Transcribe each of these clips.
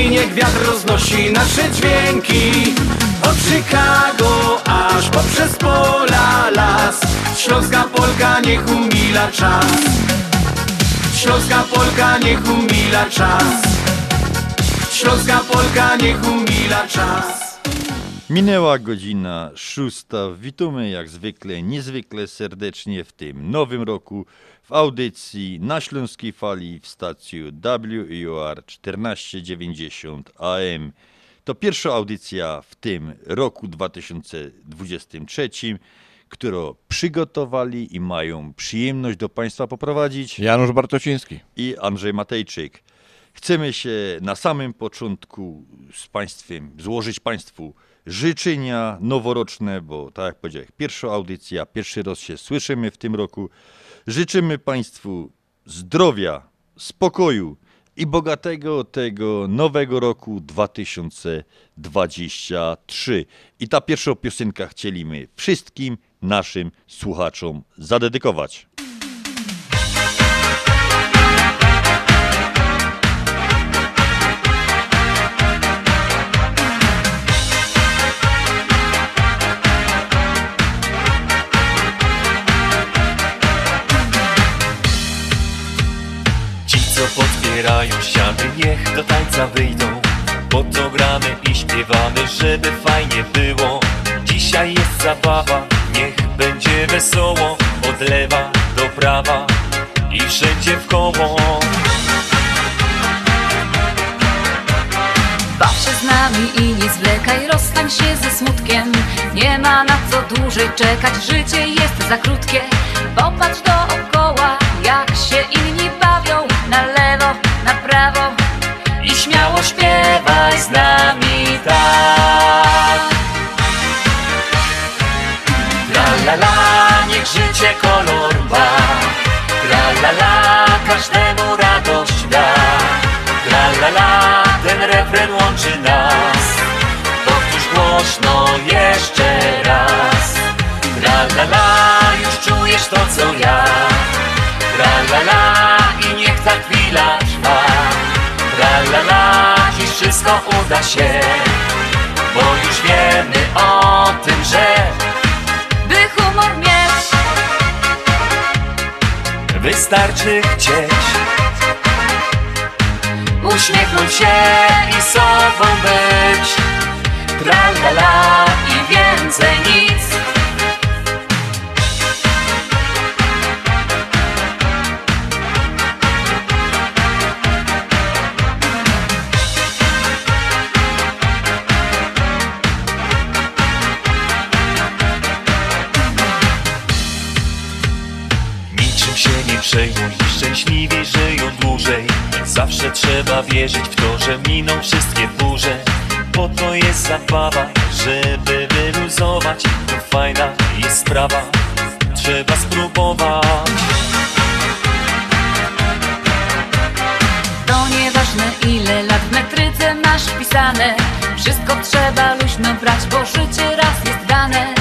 I niech wiatr roznosi nasze dźwięki. Od Chicago aż poprzez pola las. Śląska Polka niech umila czas. Śląska Polka niech umila czas. Śląska Polka niech umila czas. Minęła godzina szósta. Witamy jak zwykle, niezwykle serdecznie w tym nowym roku w audycji na Śląskiej Fali w stacji WEOR 1490 AM. To pierwsza audycja w tym roku 2023, którą przygotowali i mają przyjemność do Państwa poprowadzić Janusz Bartosiński. i Andrzej Matejczyk. Chcemy się na samym początku z Państwem złożyć Państwu życzenia noworoczne, bo tak jak powiedziałem, pierwsza audycja, pierwszy raz się słyszymy w tym roku. Życzymy Państwu zdrowia, spokoju i bogatego tego nowego roku 2023. I ta pierwsza piosenka chcieliśmy wszystkim naszym słuchaczom zadedykować. Co podpierają ściany, niech do tańca wyjdą. Po to gramy i śpiewamy, żeby fajnie było. Dzisiaj jest zabawa, niech będzie wesoło. Od lewa do prawa i wszędzie w koło. Baw się z nami i nie zwlekaj, rozstań się ze smutkiem. Nie ma na co dłużej czekać, życie jest za krótkie. Popatrz dookoła, jak się inni i śmiało śpiewaj z nami tak. La la la, niech życie kolor ma. La la la, każdemu radość da. La la la, ten refren łączy nas. Powtórz głośno jeszcze raz. La la la, już czujesz to co ja. La la la, i niech ta wszystko uda się Bo już wiemy o tym, że By humor mieć, Wystarczy chcieć. uśmiechnąć się i sobą być. Tra la la i więcej nic żyją i szczęśliwi żyją dłużej. Zawsze trzeba wierzyć w to, że miną wszystkie burze. Bo to jest zabawa, żeby wyluzować. To fajna jest sprawa, trzeba spróbować. To nieważne ile lat w metryce masz pisane. Wszystko trzeba luźno brać, bo życie raz jest dane.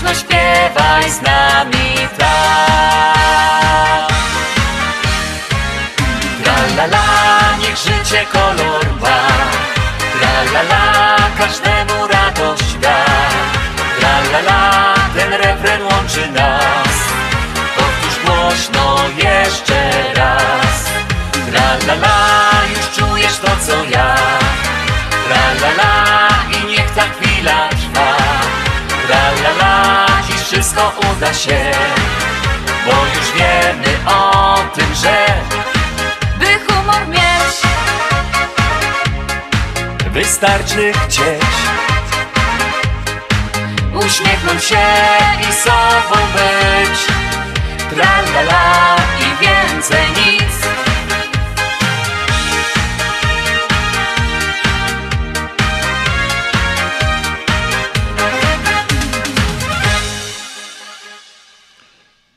Głośno śpiewaj z nami tak Tra la la, niech życie kolor ma. Tra la la, każdemu radość da. Tra la la, ten refren łączy nas. Powtórz głośno jeszcze raz. Tra la la, już czujesz to co ja. Tra la la, i niech ta chwila trwa wszystko uda się Bo już wiemy o tym, że By humor mieć Wystarczy chcieć. Uśmiechnąć się i sobą być. Tra la la i więcej nic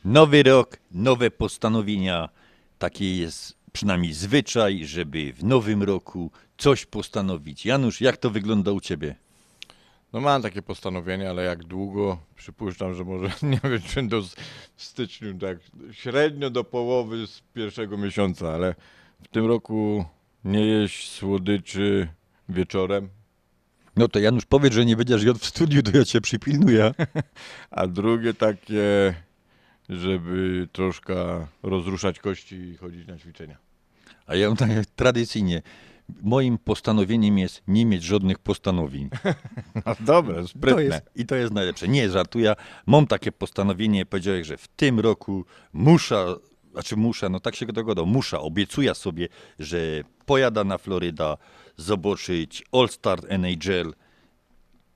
Nowy rok, nowe postanowienia. Taki jest przynajmniej zwyczaj, żeby w nowym roku coś postanowić. Janusz, jak to wygląda u ciebie? No mam takie postanowienie, ale jak długo? Przypuszczam, że może nie wiem, czy do s- w styczniu, tak średnio do połowy z pierwszego miesiąca, ale w tym roku nie jeść słodyczy wieczorem, No to Janusz, powiedz, że nie będziesz jadł w studiu, to ja cię przypilnuję. a drugie takie, żeby troszkę rozruszać kości i chodzić na ćwiczenia. A ja tak tradycyjnie. Moim postanowieniem jest nie mieć żadnych postanowień. No dobre, To sprytne. jest, I to jest najlepsze. Nie żartuję. Mam takie postanowienie, powiedziałem, że w tym roku muszę, znaczy muszę, no tak się dogodą, muszę, obiecuję sobie, że pojada na Floryda zobaczyć All-Star NHL.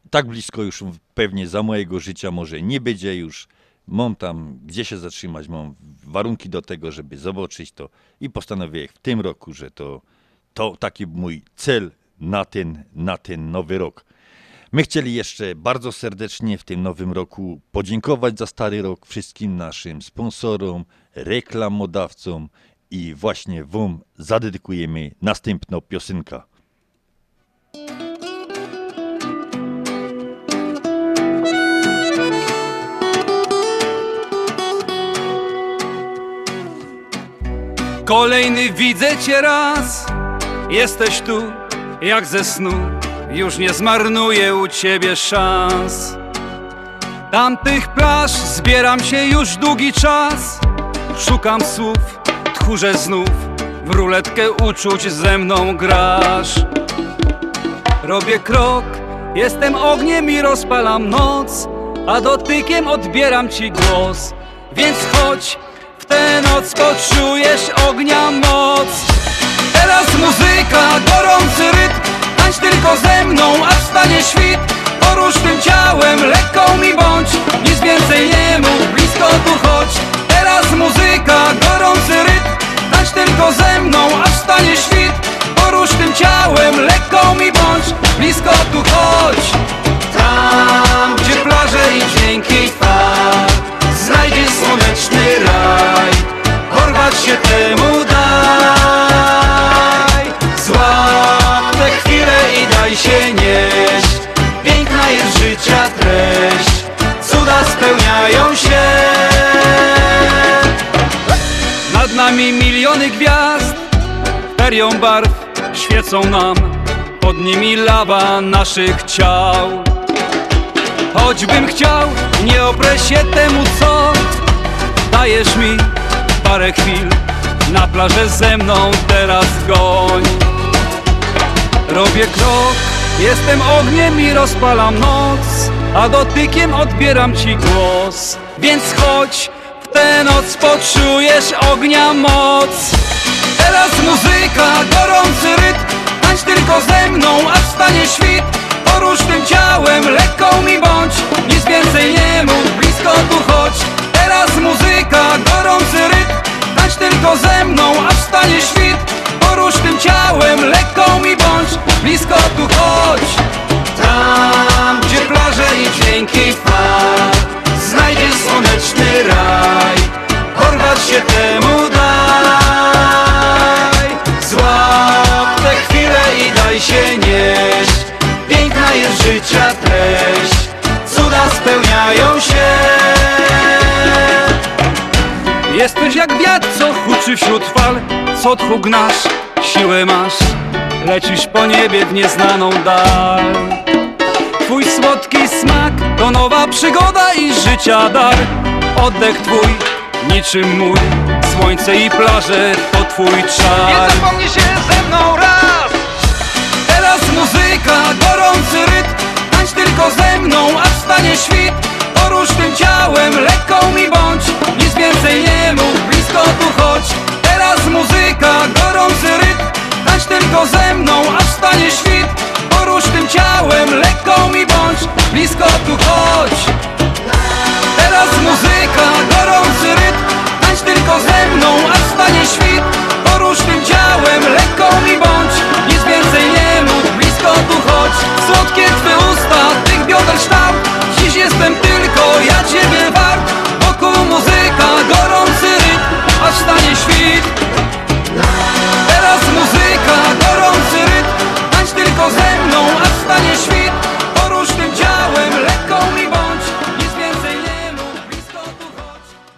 Tak blisko już pewnie za mojego życia może nie będzie już. Mam tam gdzie się zatrzymać, mam warunki do tego, żeby zobaczyć to i postanowiłem w tym roku, że to, to taki mój cel na ten, na ten nowy rok. My chcieli jeszcze bardzo serdecznie w tym nowym roku podziękować za stary rok wszystkim naszym sponsorom, reklamodawcom i właśnie Wam zadedykujemy następną piosenkę. Kolejny widzę cię raz. Jesteś tu jak ze snu. Już nie zmarnuję u ciebie szans. Tamtych plaż zbieram się już długi czas. Szukam słów, tchórze znów. W ruletkę uczuć ze mną grasz. Robię krok, jestem ogniem i rozpalam noc. A dotykiem odbieram ci głos. Więc chodź, tę noc poczujesz ognia moc. Teraz muzyka, gorący rytm Tańcz tylko ze mną, aż stanie świt. Porusz tym ciałem, lekką mi bądź Nic więcej nie mów, blisko tu chodź. Teraz muzyka, gorący rytm Tańcz tylko ze mną, aż stanie świt. Porusz tym ciałem, lekką mi bądź Blisko tu chodź. Tam, gdzie plaże i dźwięki fal Słoneczny raj. Porwać się temu daj. Złap tę chwilę i daj się nieść. Piękna jest życia treść. Cuda spełniają się. Nad nami miliony gwiazd. Ferią barw świecą nam. Pod nimi lawa naszych ciał. Choćbym chciał, nie oprę się temu co Dajesz mi parę chwil. Na plażę ze mną teraz goń. Robię krok, jestem ogniem i rozpalam noc A dotykiem odbieram ci głos. Więc chodź, w tę noc poczujesz ognia moc. Teraz muzyka, gorący rytm Tańcz tylko ze mną, aż stanie świt. Porusz tym ciałem, lekką mi bądź Nic więcej nie mów, blisko tu chodź muzyka, gorący rytm. Tańcz tylko ze mną, aż stanie świt. Porusz tym ciałem, lekko mi bądź. Blisko tu chodź. Tam, gdzie plaże i dźwięki fal Znajdziesz słoneczny raj. Porwać się temu Jesteś jak wiatr, co huczy wśród fal. Co tchu gnasz, siłę masz. Lecisz po niebie w nieznaną dal. Twój słodki smak to nowa przygoda i życia dar. Oddech twój, niczym mój. Słońce i plaże to twój czar. Nie zapomnij się ze mną raz. Teraz muzyka, lekką mi bądź Blisko tu chodź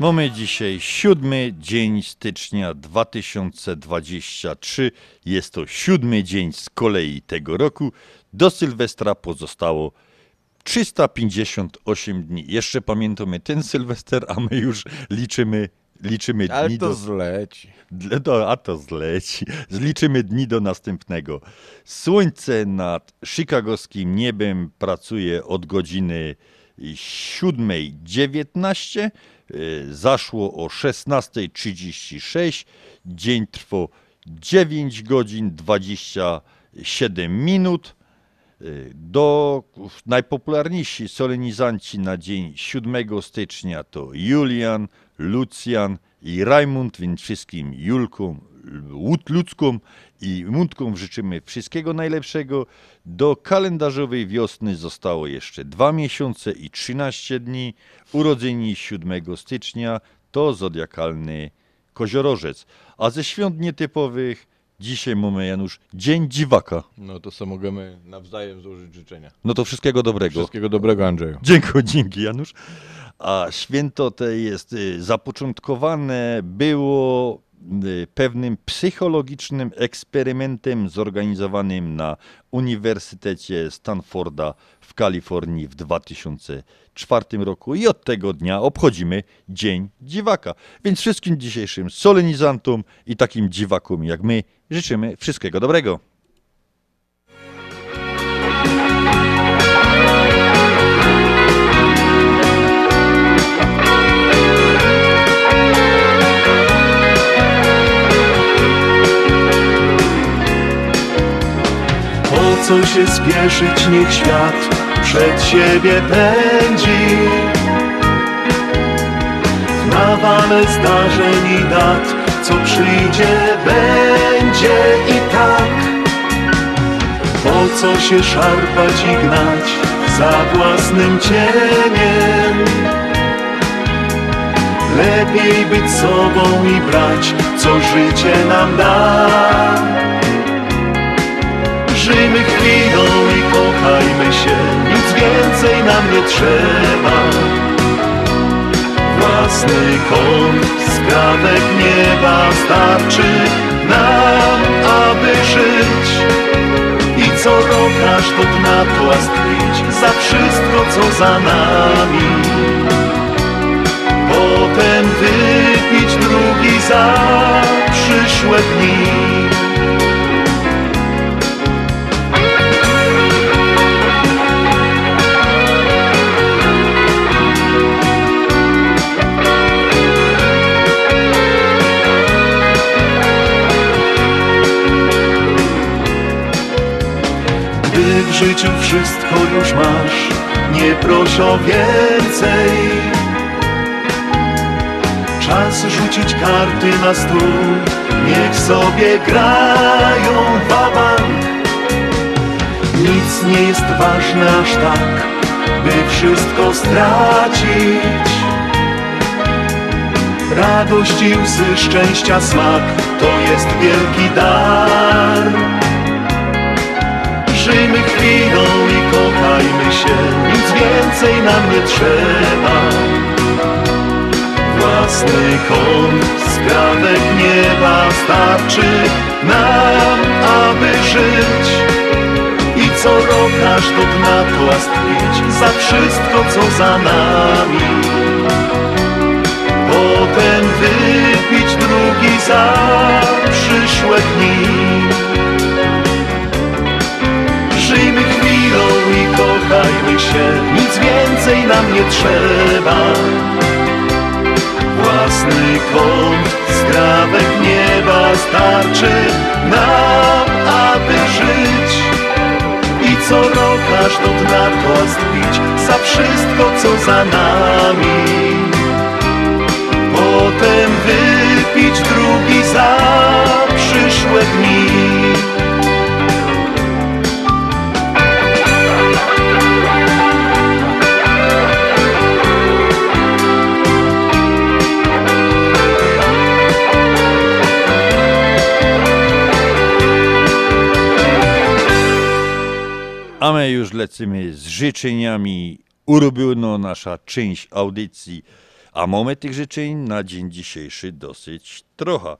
Mamy dzisiaj siódmy dzień stycznia 2023. Jest to siódmy dzień z kolei tego roku. Do Sylwestra pozostało 358 dni. Jeszcze pamiętamy ten Sylwester, a my już liczymy, liczymy Ale dni to do... zleci. Do, a to zleci. Zliczymy dni do następnego. Słońce nad chicagowskim niebem pracuje od godziny 7.19. y, Zaszło o 16.36. Dzień trwał 9 godzin 27 minut. Y, Do najpopularniejsi solenizanci na dzień 7 stycznia to Julian, Lucjan i Rajmund, więc wszystkim Julkom, Ludzkom i Mundkom życzymy wszystkiego najlepszego. Do kalendarzowej wiosny zostało jeszcze dwa miesiące i 13 dni. Urodzeni 7 stycznia to zodiakalny koziorożec. A ze świąt nietypowych dzisiaj mamy Janusz Dzień Dziwaka. No to sobie możemy nawzajem złożyć życzenia. No to wszystkiego dobrego. Wszystkiego dobrego, Andrzeju. Dziękuję, dzięki Janusz. A święto te jest y, zapoczątkowane, było pewnym psychologicznym eksperymentem zorganizowanym na Uniwersytecie Stanforda w Kalifornii w 2004 roku i od tego dnia obchodzimy Dzień Dziwaka. Więc wszystkim dzisiejszym solenizantom i takim dziwakom jak my życzymy wszystkiego dobrego. Co się spieszyć, niech świat przed siebie pędzi. Nawale zdarzeń i dat, co przyjdzie, będzie i tak. Po co się szarpać i gnać za własnym cieniem? Lepiej być sobą i brać, co życie nam da Żyjmy chwilą i kochajmy się, nic więcej nam nie trzeba. Własny kąt, skrawek nieba starczy nam, aby żyć. I co rok aż do dna płastwić za wszystko, co za nami. Potem wypić drugi za przyszłe dni. Życiu wszystko już masz, nie proś o więcej. Czas rzucić karty na stół. Niech sobie grają wabank Nic nie jest ważne aż tak By wszystko stracić. Radość i łzy szczęścia smak To jest wielki dar Żyjmy chwilą i kochajmy się. Nic więcej nam nie trzeba. Własny kąt, skrawek nieba Starczy nam, aby żyć. I co rok aż do dna toast pić Za wszystko, co za nami. Potem wypić drugi za przyszłe dni i kochajmy się Nic więcej nam nie trzeba. Własny kąt, skrawek nieba Starczy nam, aby żyć. I co rok aż do dna pić Za wszystko, co za nami. Potem wypić drugi za przyszłe dni A my już lecimy z życzeniami. Urobiono nasza część audycji, a mamy tych życzeń na dzień dzisiejszy dosyć trochę.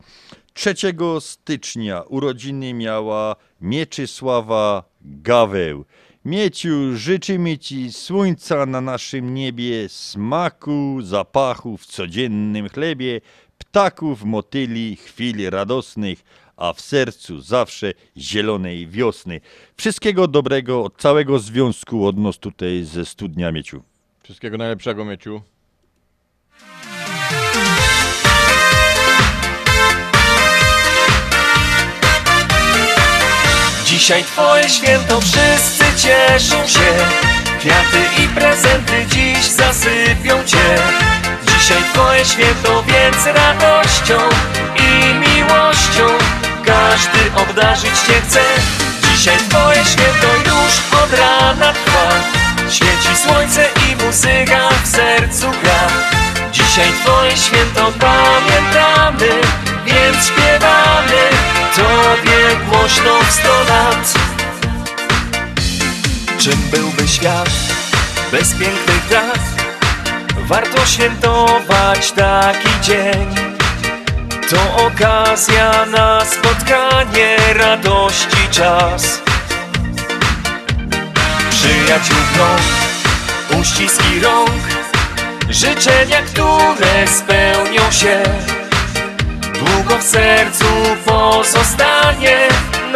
3 stycznia urodziny miała Mieczysława Gaweł. Mieciu, życzymy Ci słońca na naszym niebie, smaku, zapachu w codziennym chlebie, ptaków, motyli, chwil radosnych, a w sercu zawsze zielonej wiosny. Wszystkiego dobrego od całego związku od nas tutaj ze Studnia Mieciu. Wszystkiego najlepszego, Mieciu. Dzisiaj twoje święto, wszyscy cieszą się Kwiaty i prezenty dziś zasypią cię Dzisiaj twoje święto, więc radością i miłością. Każdy obdarzyć cię chce. Dzisiaj twoje święto już od rana trwa. Świeci słońce i muzyka w sercu gra. Dzisiaj twoje święto pamiętamy Więc śpiewamy. Tobie głośno w sto lat. Czym byłby świat bez pięknych dat? Warto świętować taki dzień To okazja na spotkanie, radości czas. Przyjaciół krąg, uściski rąk Życzenia, które spełnią się. Długo w sercu pozostanie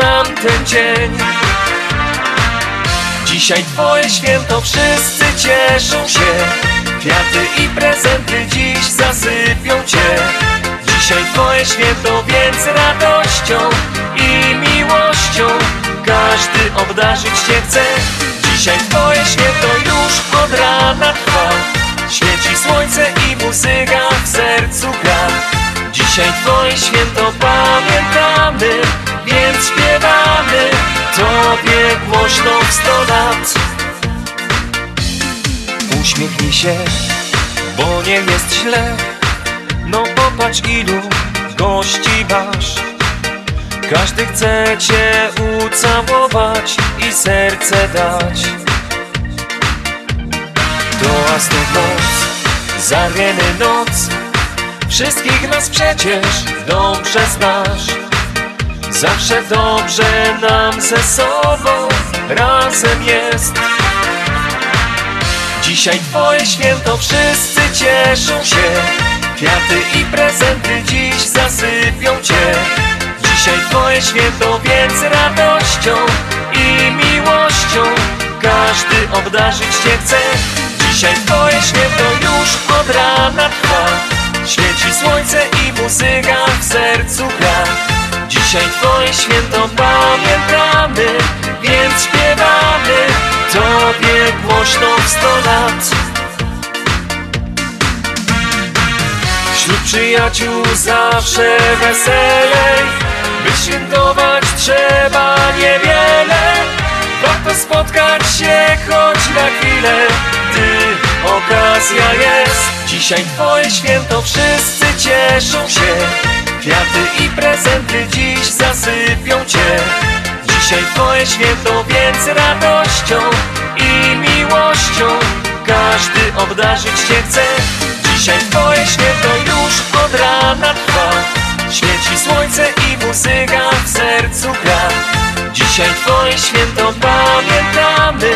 nam ten dzień. Dzisiaj twoje święto, wszyscy cieszą się. Kwiaty i prezenty dziś zasypią cię Dzisiaj twoje święto, więc radością i miłością Każdy obdarzyć cię chce. Dzisiaj twoje święto już od rana trwa. Świeci słońce i muzyka w sercu gra. Dzisiaj twoje święto pamiętamy Więc śpiewamy Tobie głośno w sto lat. Uśmiechnij się, bo nie jest źle popatrz ilu gości masz. Każdy chce cię ucałować i serce dać. To astów noc, zarieny noc. Wszystkich nas przecież dobrze znasz. Zawsze dobrze nam ze sobą razem jest. Dzisiaj twoje święto, wszyscy cieszą się Kwiaty i prezenty dziś zasypią cię. Dzisiaj twoje święto, więc radością i miłością Każdy obdarzyć cię chce. Dzisiaj twoje święto już od rana trwa. Świeci słońce i muzyka w sercu gra. Dzisiaj twoje święto pamiętamy Więc śpiewamy. Tobie głośno w sto lat Wśród przyjaciół zawsze weselej By świętować trzeba niewiele. Warto spotkać się choć na chwilę Gdy okazja jest. Dzisiaj twoje święto, wszyscy cieszą się. Kwiaty i prezenty dziś zasypią cię. Dzisiaj twoje święto, więc radością i miłością. Każdy obdarzyć cię chce Dzisiaj twoje święto już od rana trwa Świeci słońce i muzyka w sercu gra Dzisiaj twoje święto pamiętamy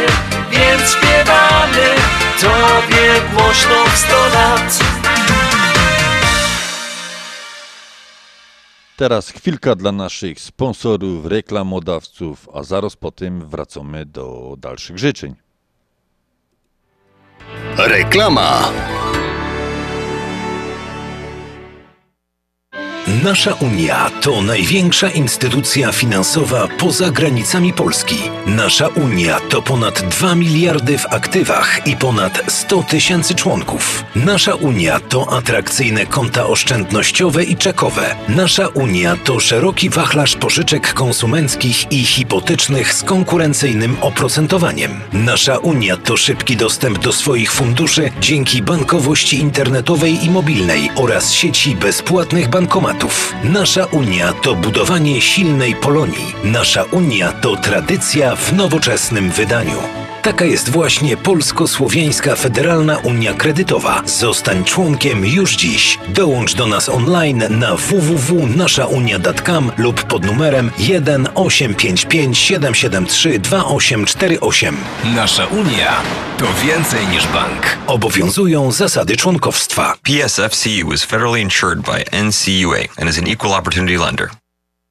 Więc śpiewamy Tobie głośno w sto lat Teraz chwilka dla naszych sponsorów, reklamodawców, a zaraz po tym wracamy do dalszych życzeń. Reklama. Nasza Unia to największa instytucja finansowa poza granicami Polski. Nasza Unia to ponad 2 miliardy w aktywach i ponad 100 tysięcy członków. Nasza Unia to atrakcyjne konta oszczędnościowe i czekowe. Nasza Unia to szeroki wachlarz pożyczek konsumenckich i hipotecznych z konkurencyjnym oprocentowaniem. Nasza Unia to szybki dostęp do swoich funduszy dzięki bankowości internetowej i mobilnej oraz sieci bezpłatnych bankomatów. Nasza Unia to budowanie silnej Polonii. Nasza Unia to tradycja w nowoczesnym wydaniu. Taka jest właśnie Polsko-Słowiańska Federalna Unia Kredytowa. Zostań członkiem już dziś. Dołącz do nas online na www.naszaunia.com lub pod numerem 1 855 773 2848. Nasza Unia to więcej niż bank. Obowiązują zasady członkowstwa. PSFCU is federally insured by NCUA and is an equal opportunity lender.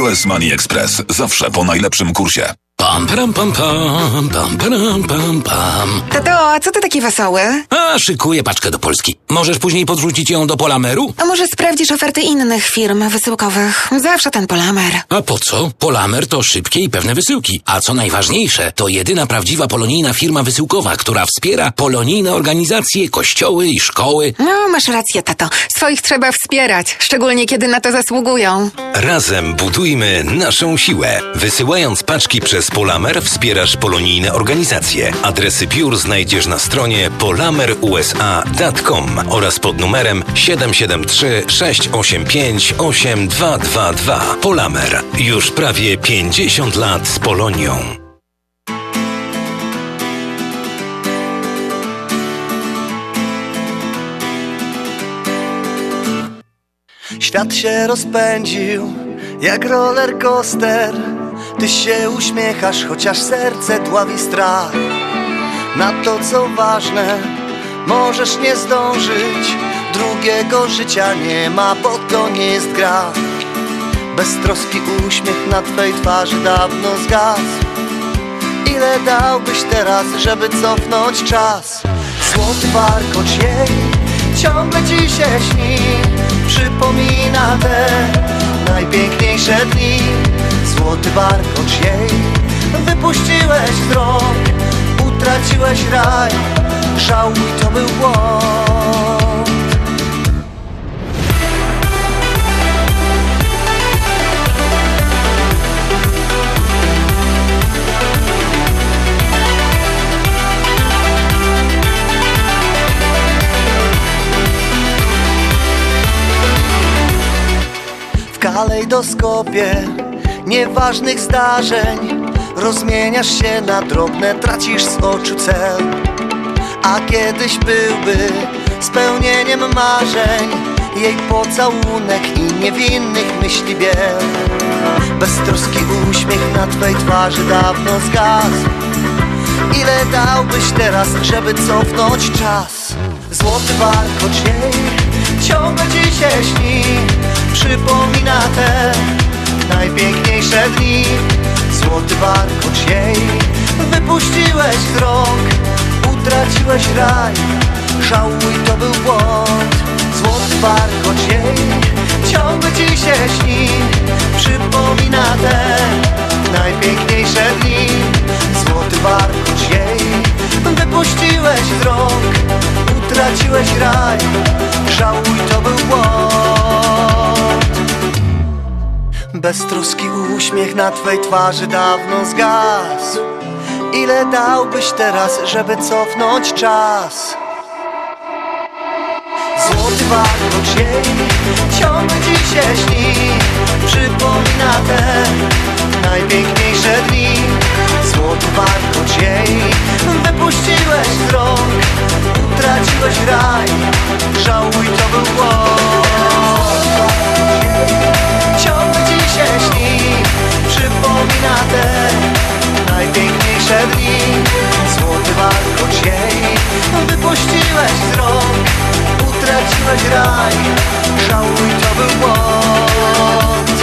US Money Express zawsze po najlepszym kursie. Pam, pam, pam, pam, pam, pam, pam, pam. Tato, a co ty taki wesoły? A, szykuję paczkę do Polski. Możesz później podrzucić ją do Polameru? A może sprawdzisz oferty innych firm wysyłkowych? Zawsze ten Polamer. A po co? Polamer to szybkie i pewne wysyłki. A co najważniejsze, to jedyna prawdziwa polonijna firma wysyłkowa, która wspiera polonijne organizacje, kościoły i szkoły. No, masz rację, tato. Swoich trzeba wspierać, szczególnie kiedy na to zasługują. Razem budujmy naszą siłę. Wysyłając paczki przez Polamer wspierasz polonijne organizacje. Adresy biur znajdziesz na stronie polamerusa.com oraz pod numerem 773 685 8222. Polamer. Już prawie 50 lat z Polonią. Świat się rozpędził jak roller coaster Ty się uśmiechasz, chociaż serce dławi strach. Na to co ważne, możesz nie zdążyć. Drugiego życia nie ma, bo to nie jest gra. Beztroski uśmiech na twej twarzy dawno zgasł. Ile dałbyś teraz, żeby cofnąć czas? Złoty warkocz jej ciągle ci się śni. Przypomina te najpiękniejsze dni Złoty warkocz jej Wypuściłeś z rąk Utraciłeś raj Żałuj, to był błąd. W kalejdoskopie nieważnych zdarzeń. Rozmieniasz się na drobne, tracisz z oczu cel. A kiedyś byłby spełnieniem marzeń Jej pocałunek i niewinnych myśli biel. Beztroski uśmiech na twej twarzy dawno zgasł. Ile dałbyś teraz, żeby cofnąć czas? Złoty warkocz jej ciągle ci się śni Przypomina te najpiękniejsze dni. Złoty warkocz jej Wypuściłeś z rąk Utraciłeś raj. Żałuj, to był błąd. Złoty warkocz jej Ciągle ci się śni. Przypomina te najpiękniejsze dni. Złoty warkocz jej Wypuściłeś z rąk Utraciłeś raj. Żałuj, to był błąd Beztroski uśmiech na twej twarzy dawno zgasł. Ile dałbyś teraz, żeby cofnąć czas? Złoty warkocz jej ciągle ci się śni. Przypomina te najpiękniejsze dni. Złoty warkocz jej wypuściłeś z rąk. Utraciłeś raj, żałuj to był błąd Raj Żałuj to był błąd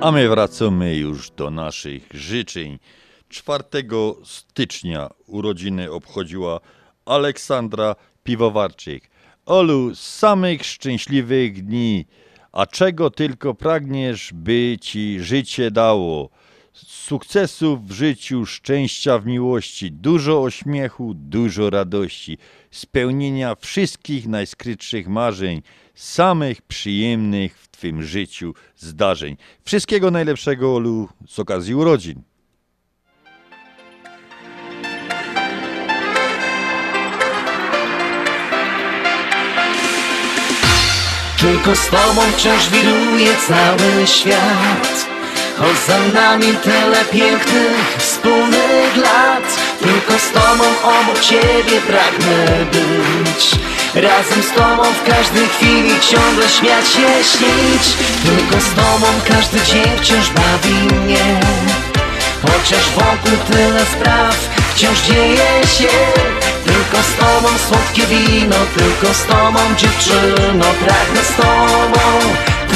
A my wracamy już do naszych życzeń. 4 stycznia urodziny obchodziła Aleksandra Piwowarczyk. Olu, samych szczęśliwych dni, a czego tylko pragniesz, by ci życie dało. Sukcesów w życiu, szczęścia w miłości, dużo ośmiechu, dużo radości, spełnienia wszystkich najskrytszych marzeń, samych przyjemnych w Twym życiu zdarzeń. Wszystkiego najlepszego, Olu, z okazji urodzin. Tylko z tobą wciąż wiruje cały świat Choć za nami tyle pięknych, wspólnych lat Tylko z tobą obok ciebie pragnę być. Razem z tobą w każdej chwili ciągle śmiać się, śnić. Tylko z tobą każdy dzień wciąż bawi mnie. Chociaż wokół tyle spraw wciąż dzieje się. Tylko z tobą słodkie wino, tylko z tobą dziewczyno Pragnę z tobą,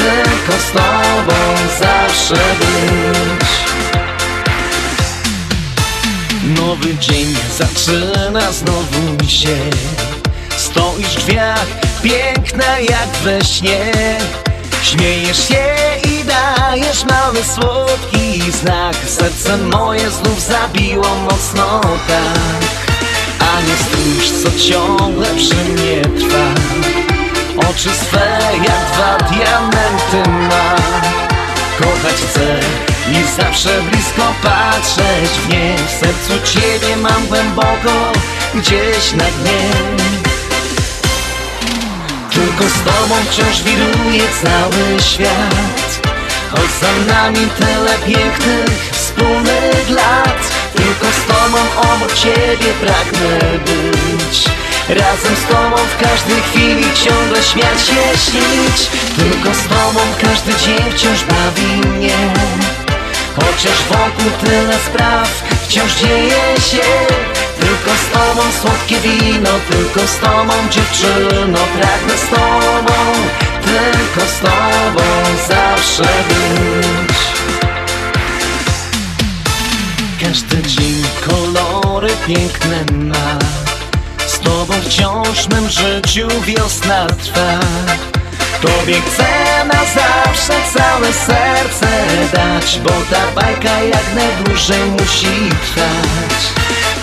tylko z tobą zawsze być. Nowy dzień zaczyna znowu się. Stoisz w drzwiach, piękna jak we śnie. Śmiejesz się i dajesz mały słodki znak. Serce moje znów zabiło mocno tak. A nie stróż, co ciągle przy mnie trwa Oczy swe jak dwa diamenty ma. Kochać chcę i zawsze blisko patrzeć w nie. W sercu Ciebie mam głęboko, gdzieś na dnie. Tylko z Tobą wciąż wiruje cały świat. Choć za nami tyle pięknych, wspólnych lat. Tylko z Tobą obok Ciebie pragnę być Razem z Tobą w każdej chwili ciągle śmiać się, śnić. Tylko z Tobą każdy dzień wciąż bawi mnie. Chociaż wokół tyle spraw wciąż dzieje się. Tylko z tobą słodkie wino, tylko z tobą dziewczyno. Pragnę z tobą, tylko z tobą zawsze być. Każdy dzień kolory piękne ma Z tobą wciąż mym życiu wiosna trwa. Tobie chcę na zawsze całe serce dać Bo ta bajka jak najdłużej musi trwać.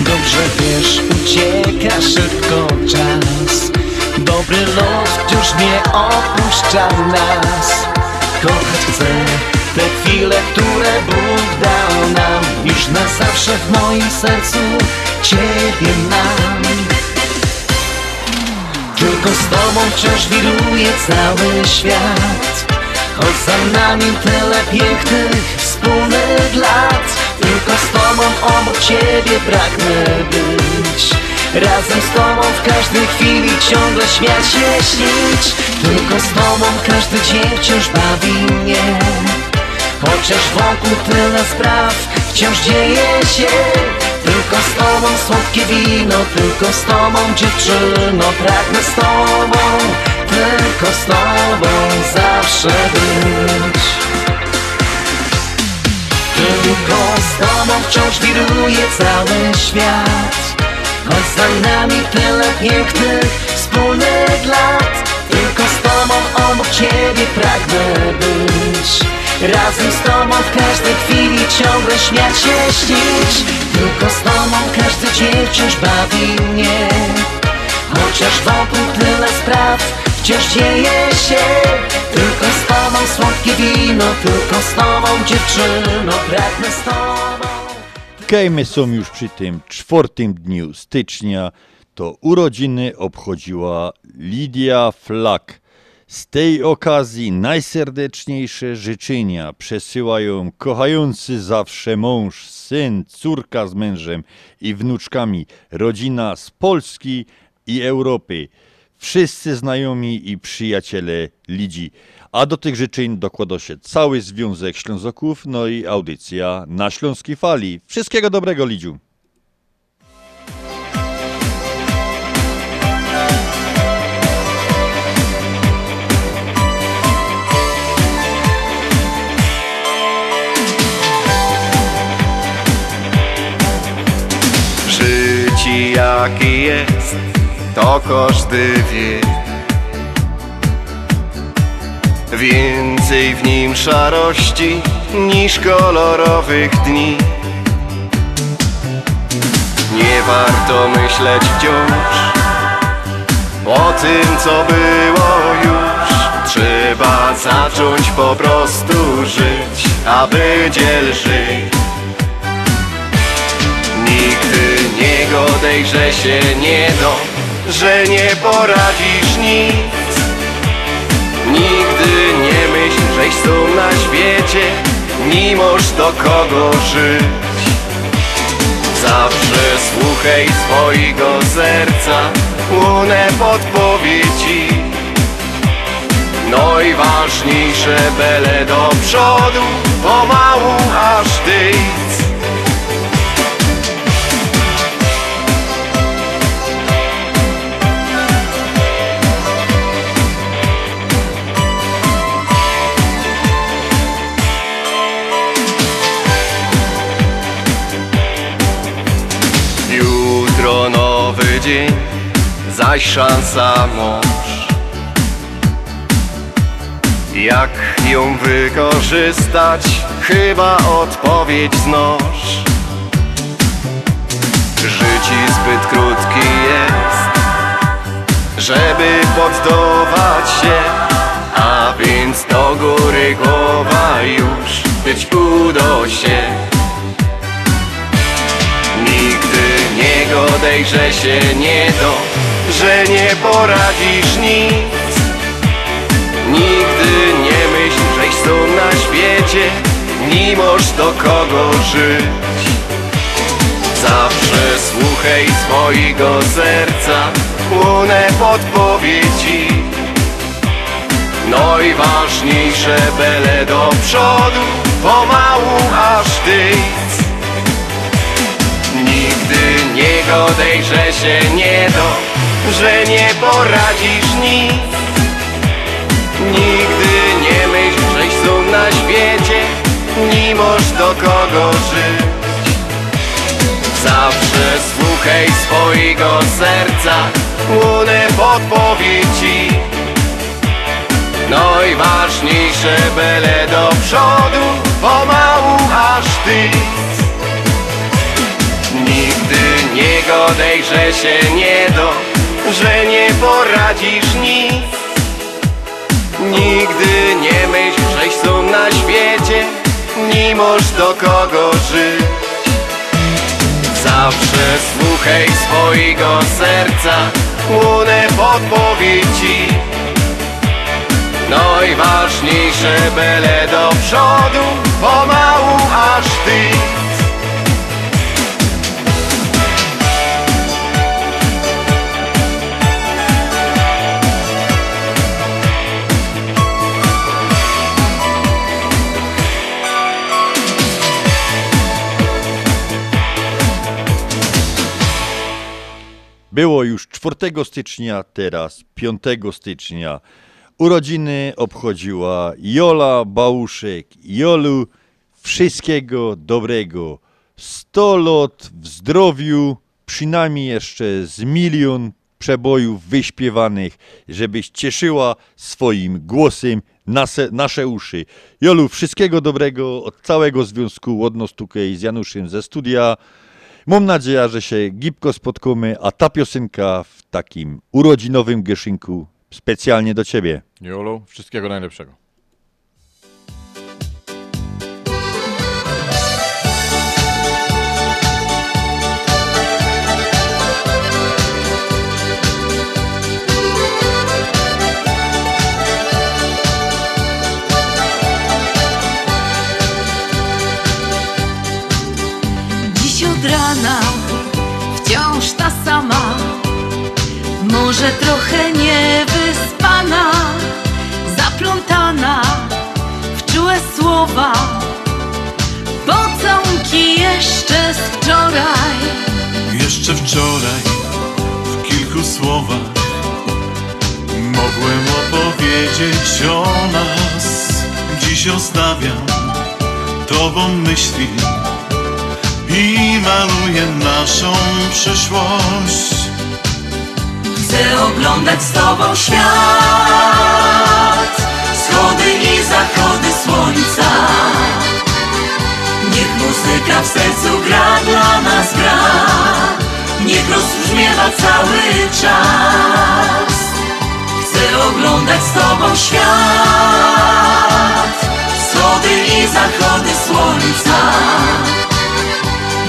Dobrze wiesz, ucieka szybko czas. Dobry los wciąż nie opuszcza nas. Kochać chcę te chwile, które Bóg dał nam. Już na zawsze w moim sercu Ciebie mam tylko z Tobą wciąż wiruje cały świat. Choć za nami tyle pięknych, wspólnych lat Tylko z Tobą obok Ciebie pragnę być. Razem z Tobą w każdej chwili ciągle śmiać się, śnić. Tylko z Tobą każdy dzień wciąż bawi mnie. Chociaż wokół tyle spraw wciąż dzieje się Tylko z tobą słodkie wino, tylko z tobą dziewczyno Pragnę z tobą, tylko z tobą zawsze być. Tylko z tobą wciąż wiruje cały świat. Choć za nami tyle pięknych wspólnych lat. Tylko z tobą obok ciebie pragnę być. Razem z tobą w każdej chwili ciągle śmiać się, śnić Tylko z tobą każdy dzień wciąż bawi mnie Chociaż wokół tyle spraw wciąż dzieje się Tylko z tobą słodkie wino, tylko z tobą dziewczyno Pragnę z tobą Okej, my są już przy tym czwartym dniu stycznia. To urodziny obchodziła Lidia Flak. Z tej okazji najserdeczniejsze życzenia przesyłają kochający zawsze mąż, syn, córka z mężem i wnuczkami, rodzina z Polski i Europy, wszyscy znajomi i przyjaciele Lidii. A do tych życzeń dokłada się cały Związek Ślązoków, no i audycja na Śląskiej Fali. Wszystkiego dobrego, Lidziu. Jakie jest, to każdy wie. Więcej w nim szarości niż kolorowych dni. Nie warto myśleć wciąż o tym, co było już. Trzeba zacząć po prostu żyć, aby dziel żyć. Nigdy godejże się nie do, że nie poradzisz nic. Nigdy nie myśl, żeś tu na świecie, możesz do kogo żyć. Zawsze słuchaj swojego serca, łunę podpowiedzi. No i ważniejsze bele do przodu, pomału aż tyc zaś szansa mąż. Jak ją wykorzystać, chyba odpowiedź znosz. Życie zbyt krótkie jest, żeby poddawać się. A więc do góry głowa już, być udo się nie godejże się nie do, że nie poradzisz nic. Nigdy nie myśl, żeś tu na świecie, możesz do kogo żyć. Zawsze słuchaj swojego serca, łunę podpowiedzi. No i ważniejsze bele do przodu, pomału aż tyc nie godejże się nie do, że nie poradzisz nic. Nigdy nie myśl, żeś tu na świecie, nie możesz do kogo żyć. Zawsze słuchaj swojego serca, łunę podpowiedzi No i ważniejsze bele do przodu, pomału aż tyc Nigdy nie godejże się nie do, że nie poradzisz nic. Nigdy nie myśl, żeś tu na świecie, nie możesz do kogo żyć. Zawsze słuchaj swojego serca, łunę No i ważniejsze bele do przodu, pomału aż tyc Było już 4 stycznia, teraz 5 stycznia. Urodziny obchodziła Jola Bałuszek. Jolu, wszystkiego dobrego. 100 lat w zdrowiu, przynajmniej jeszcze z milion przebojów wyśpiewanych, żebyś cieszyła swoim głosem nasze, nasze uszy. Jolu, wszystkiego dobrego od całego związku Łodno z Januszem ze studia. Mam nadzieję, że się gibko spotkamy, a ta piosenka w takim urodzinowym gieszynku specjalnie do ciebie. Jolo, wszystkiego najlepszego. Wczoraj w kilku słowach Mogłem opowiedzieć o nas. Dziś ostawiam Tobą myśli I maluję naszą przyszłość. Chcę oglądać z tobą świat. Wschody i zachody słońca. Niech muzyka w sercu gra, dla nas gra Niech rozbrzmiewa cały czas. Chcę oglądać z tobą świat. Wschody i zachody słońca.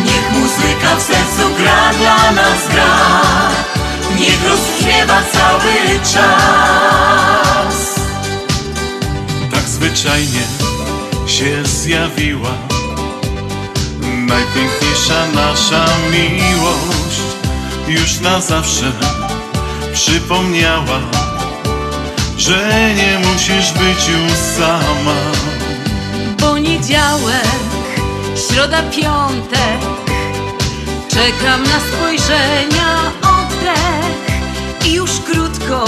Niech muzyka w sercu gra, dla nas gra. Niech rozbrzmiewa cały czas. Tak zwyczajnie się zjawiła Najpiękniejsza nasza miłość Już na zawsze przypomniała Że nie musisz być już sama. Poniedziałek, środa, piątek Czekam na spojrzenia, oddech. I już krótko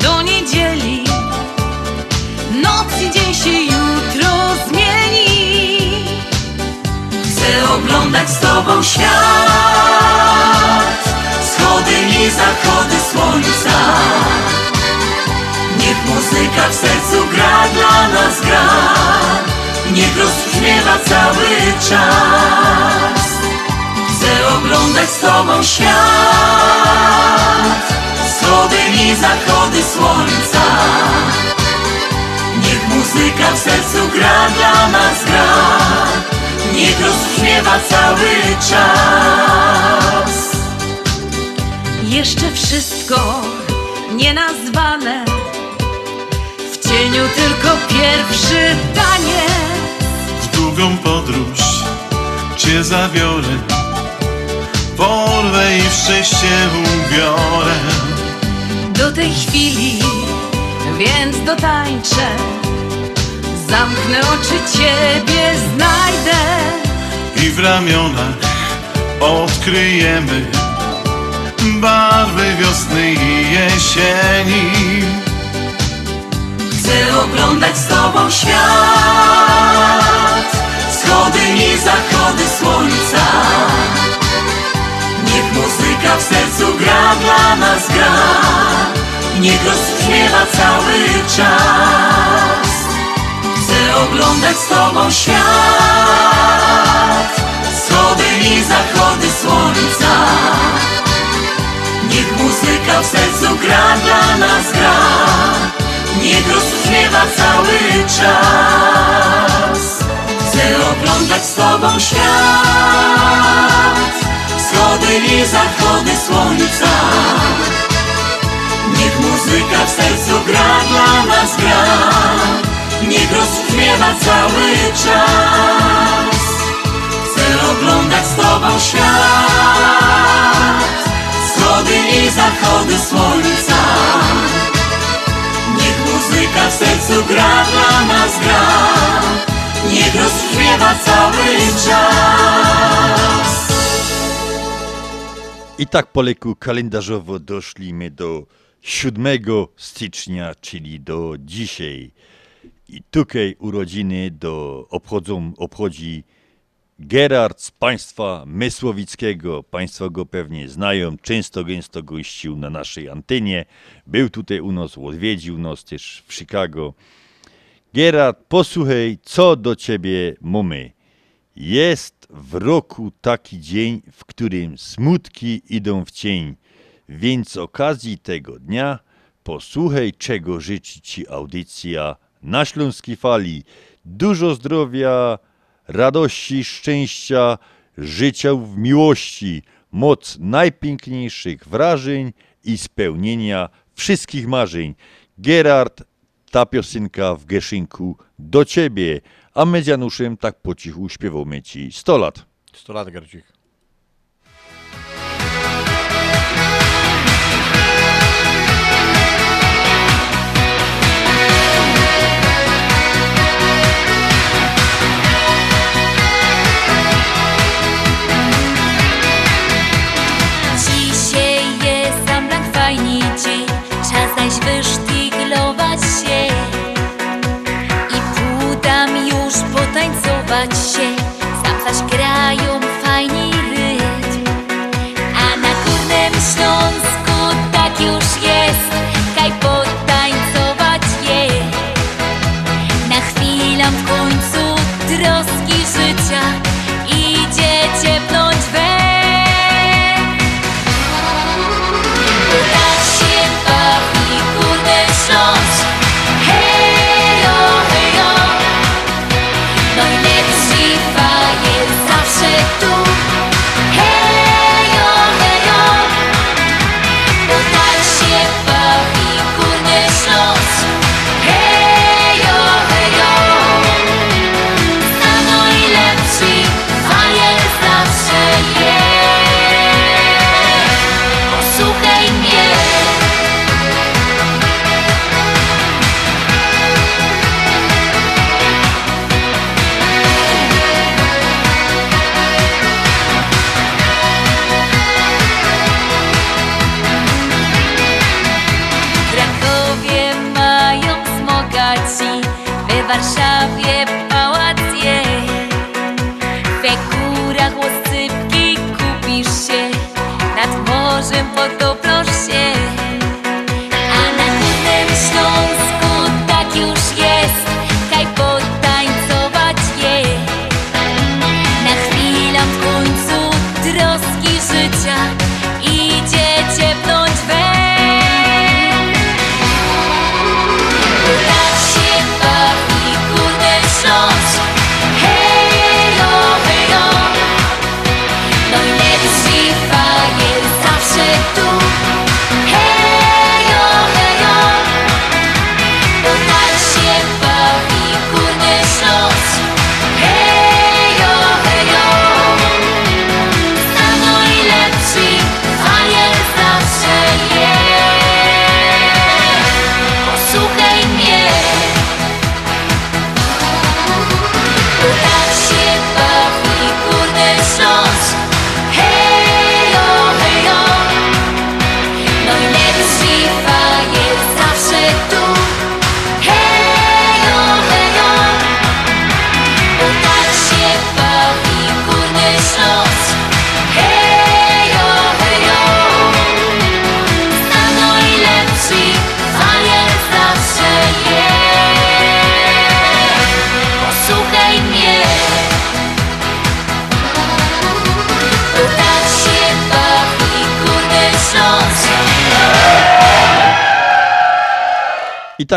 do niedzieli. Noc i dzień się jutro zmieni. Chcę oglądać z tobą świat Wschody i zachody słońca. Niech muzyka w sercu gra, dla nas gra. Niech rozbrzmiewa cały czas. Chcę oglądać z tobą świat. Wschody i zachody słońca. Niech muzyka w sercu gra, dla nas gra. Niech rozbrzmiewa cały czas Jeszcze wszystko nienazwane W cieniu tylko pierwszy taniec W długą podróż Cię zabiorę Porwę i w szczęście ubiorę do tej chwili, więc dotańczę. Zamknę oczy, ciebie znajdę. I w ramionach odkryjemy Barwy wiosny i jesieni. Chcę oglądać z tobą świat. Wschody i zachody słońca. Niech muzyka w sercu gra, dla nas gra. Niech rozbrzmiewa cały czas. Chcę oglądać z tobą świat. Wschody i zachody słońca Niech muzyka w sercu gra, dla nas gra. Niech rozbrzmiewa cały czas. Chcę oglądać z tobą świat. Wschody i zachody słońca. Niech muzyka w sercu gra, dla nas gra. Niech rozbrzmiewa cały czas. Chcę oglądać z tobą świat zachody słońca. Niech muzyka w sercu gra, dla nas gra. Niech rozbrzmiewa cały czas. I tak po leku kalendarzowo doszliśmy do 7 stycznia, czyli do dzisiaj. I tutaj urodziny do obchodzą, obchodzi Gerard z państwa Mysłowickiego. Państwo go pewnie znają, często gęsto gościł na naszej antenie. Był tutaj u nas, odwiedził nas też w Chicago. Gerard, posłuchaj, co do ciebie mamy. Jest w roku taki dzień, w którym smutki idą w cień, więc z okazji tego dnia posłuchaj, czego życzy ci audycja na Śląskiej Fali. Dużo zdrowia, radości, szczęścia, życia w miłości, moc najpiękniejszych wrażeń i spełnienia wszystkich marzeń. Gerard, ta piosenka w Geszynku do ciebie, a my tak po cichu śpiewamy ci 100 lat. 100 lat, Gercik.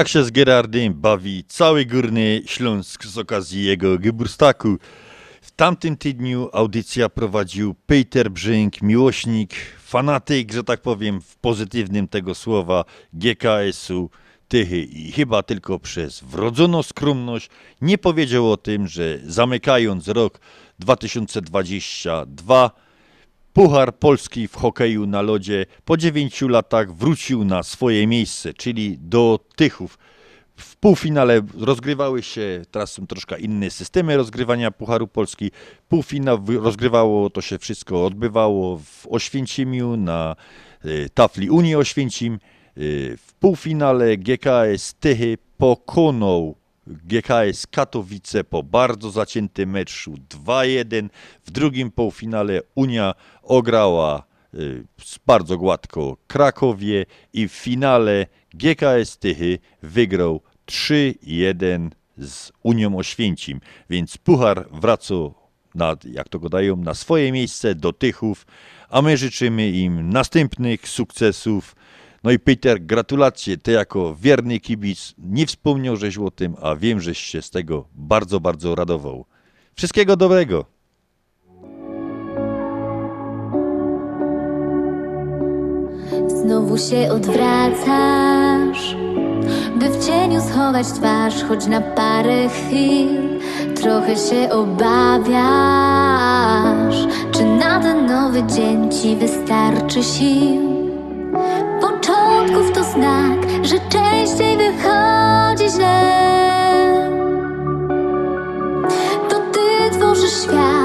Tak się z Gerardem bawi cały Górny Śląsk z okazji jego Geburstaku. W tamtym tygodniu audycja prowadził Peter Brzęk, miłośnik, fanatyk, że tak powiem, w pozytywnym tego słowa GKS-u Tychy i chyba tylko przez wrodzoną skromność nie powiedział o tym, że zamykając rok 2022 Puchar Polski w hokeju na lodzie po 9 latach wrócił na swoje miejsce, czyli do Tychów. w półfinale rozgrywały się, teraz są troszkę inne systemy rozgrywania Pucharu Polski. Półfinał rozgrywało, to się wszystko odbywało w Oświęcimiu na y, tafli Unii Oświęcim. Y, W półfinale GKS Tychy pokonał GKS Katowice po bardzo zaciętym meczu 2-1. W drugim półfinale Unia ograła y, bardzo gładko Krakowie i w finale GKS Tychy wygrał 3-1 z Unią Oświęcim. Więc Puchar wraca na, jak to go dają, na swoje miejsce do Tychów, a my życzymy im następnych sukcesów. No i Peter, gratulacje. Ty jako wierny kibic nie wspomniał żeś o tym, a wiem, żeś się z tego bardzo, bardzo radował. Wszystkiego dobrego. Znowu się odwracasz, by w cieniu schować twarz, choć na parę chwil trochę się obawiasz. Czy na ten nowy dzień ci wystarczy sił? Znak, że częściej wychodzi źle. To ty tworzysz świat,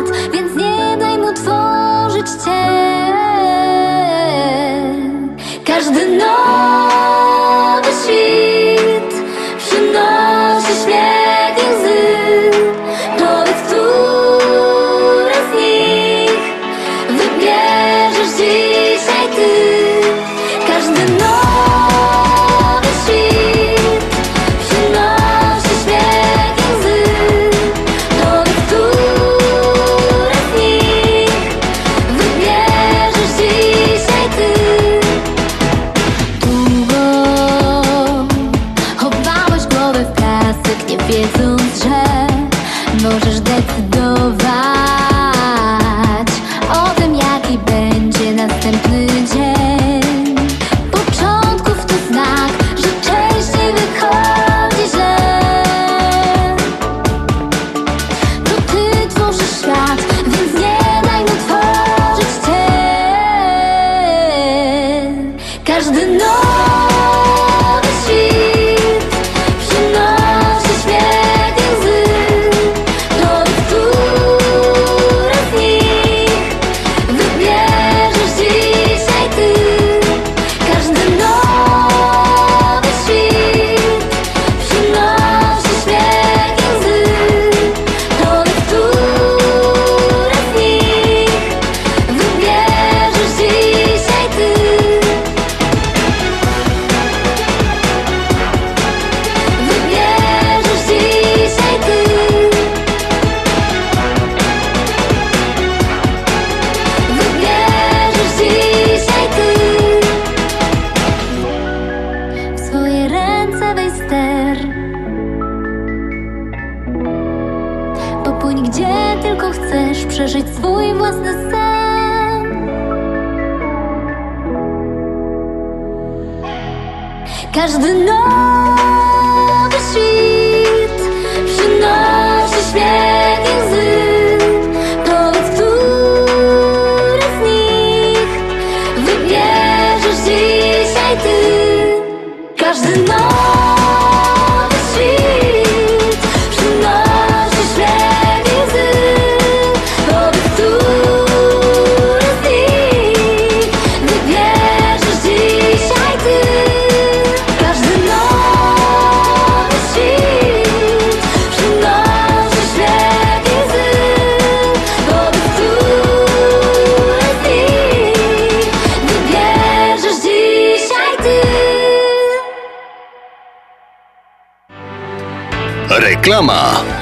Reklama.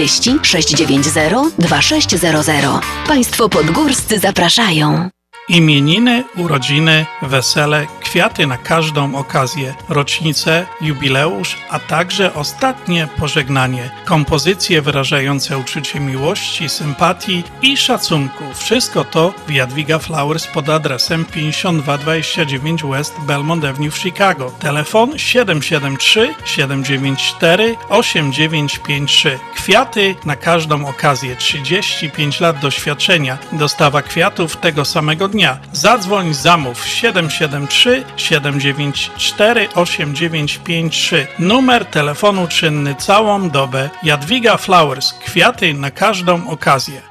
690 2600. Państwo podgórscy zapraszają. Imieniny, urodziny, wesele, kwiaty na każdą okazję, rocznicę, jubileusz, a także ostatnie pożegnanie, kompozycje wyrażające uczucie miłości, sympatii i szacunku. Wszystko to w Jadwiga Flowers pod adresem 5229 West Belmont Avenue w Chicago. Telefon 773 794 8953. Kwiaty na każdą okazję. 35 lat doświadczenia. Dostawa kwiatów tego samego dnia. Zadzwoń, zamów 773 794 8953. Numer telefonu czynny całą dobę. Jadwiga Flowers. Kwiaty na każdą okazję.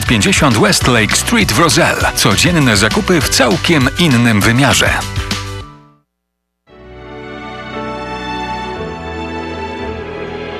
50 West Lake Street w Roselle. Codzienne zakupy w całkiem innym wymiarze.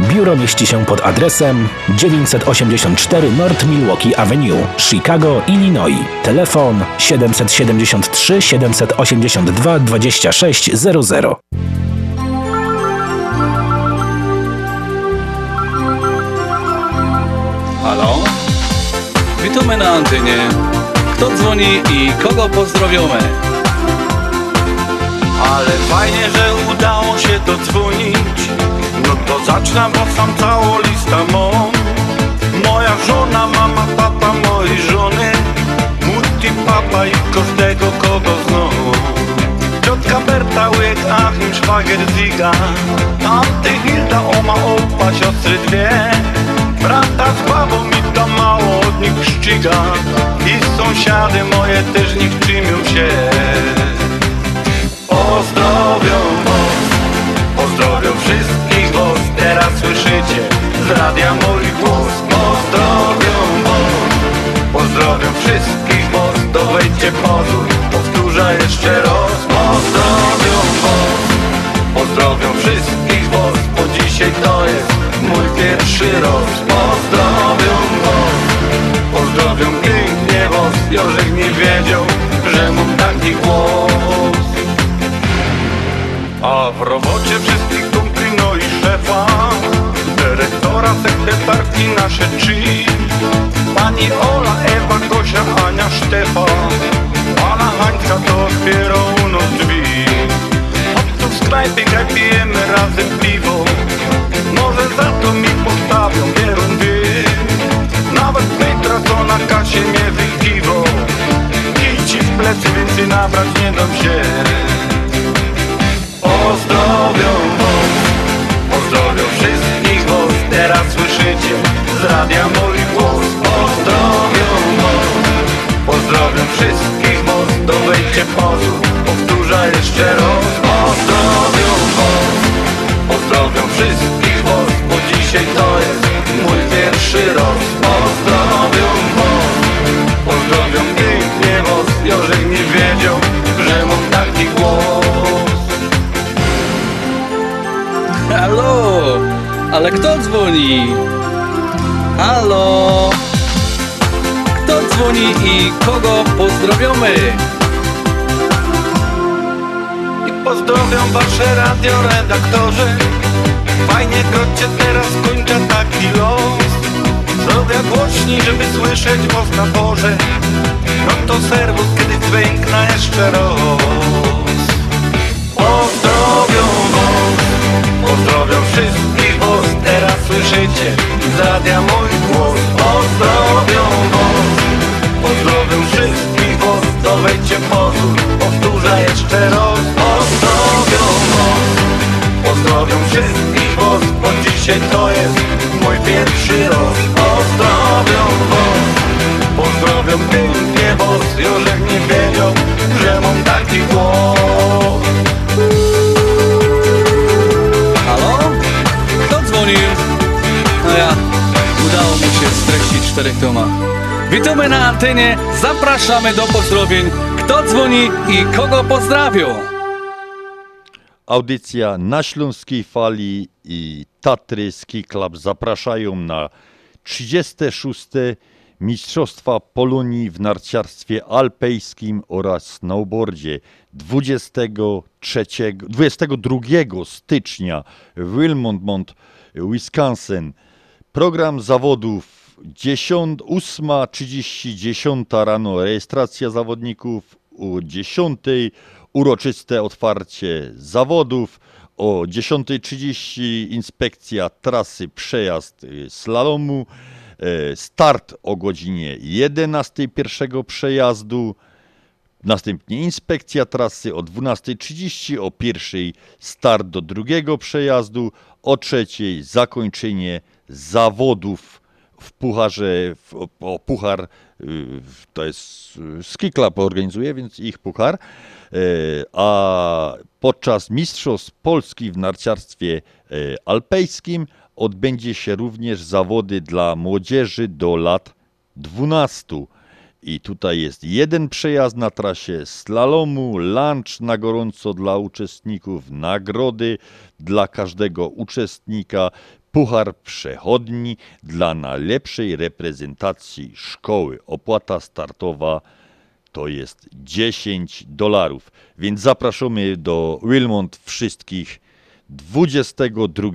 Biuro mieści się pod adresem 984 North Milwaukee Avenue, Chicago, Illinois. Telefon 773 782 2600. Halo? Witamy na antenie. Kto dzwoni i kogo pozdrowiamy? Ale fajnie, że udało się dodzwonić to zacznę, bo sam całą listę Moja żona, mama, papa mojej żony. Mutti, papa i każdego kogo znam Ciotka Berta, łyk, Achim, szwagier, Ziga. Tamty Hilda, oma, opa, siostry dwie. Brata z babą i ta mało zawodnik szczyga I sąsiady moje też niech czymią się. Pozdrowią Teraz słyszycie. Z radia mój głos Pozdrowią was, pozdrowią wszystkich was Dowejdźcie pozór, powtórzę jeszcze raz Pozdrowią was, pozdrowią wszystkich was Bo dzisiaj to jest mój pierwszy raz Pozdrowią was, pozdrowią pięknie was Jorzek nie wiedział, że mam taki głos. A w robocie i szefa Dyrektora, sekretarki, nasze trzy Pani Ola, Ewa, Gosia, Ania, Sztefan Pana Hańca to otwiera u nas drzwi tu w sklepie, graj, pijemy razem piwo Może za to mi postawią wierundy Nawet Petra, co na kasie mnie wykiwał I ci w plecy więcej nabrać nie dam się. Pozdrowią Słyszycie z mój głos Pozdrowią was, pozdrowią wszystkich was Dowejdźcie pozór, powtórzę jeszcze raz Pozdrowią was, pozdrowią wszystkich was Bo dzisiaj to jest mój pierwszy raz. Pozdrowią was, pozdrowią pięknie was Jorzek nie wiedział, że mam taki głos. Halo! Ale kto dzwoni? Halo! Kto dzwoni i kogo pozdrowiamy? I pozdrowią wasze radioredaktorzy Fajnie krocie teraz kończę taki los Zrobię głośniej, żeby słyszeć was na porze No to serwus, kiedy dźwiękna jeszcze raz Pozdrowią was, pozdrowią wszystkich Teraz słyszycie z radia mój głos. Pozdrowią was, pozdrowią wszystkich was. Dowejdźcie pozór, powtórzę jeszcze raz. Pozdrowią was, pozdrowią wszystkich was Bo dzisiaj to jest mój pierwszy raz. Pozdrowią was, pozdrowią pięknie was. Jorzek nie wiedział, że mam taki głos w czterech tomach. Witamy na antenie, zapraszamy do pozdrowień. Kto dzwoni i kogo pozdrawią? Audycja na Śląskiej Fali i Tatry Ski Club zapraszają na 36. Mistrzostwa Polonii w narciarstwie alpejskim oraz snowboardzie 23, 22 stycznia w Wilmot, Wisconsin. Program zawodów 10, 8.30, 10 rano. Rejestracja zawodników, o 10 uroczyste otwarcie zawodów, o 10.30 inspekcja trasy przejazd y, slalomu, e, start o godzinie 11 pierwszego przejazdu, Następnie inspekcja trasy o 12.30, o pierwszej start do drugiego przejazdu, o trzeciej zakończenie zawodów w pucharze, w, o puchar, y, to jest y, Ski Club organizuje, więc ich puchar, E, a podczas Mistrzostw Polski w narciarstwie e, alpejskim odbędzie się również zawody dla młodzieży do lat 12. I tutaj jest jeden przejazd na trasie slalomu, lunch na gorąco dla uczestników, nagrody dla każdego uczestnika, puchar przechodni dla najlepszej reprezentacji szkoły. Opłata startowa to jest 10 dolarów. Więc zapraszamy do Wilmont wszystkich 22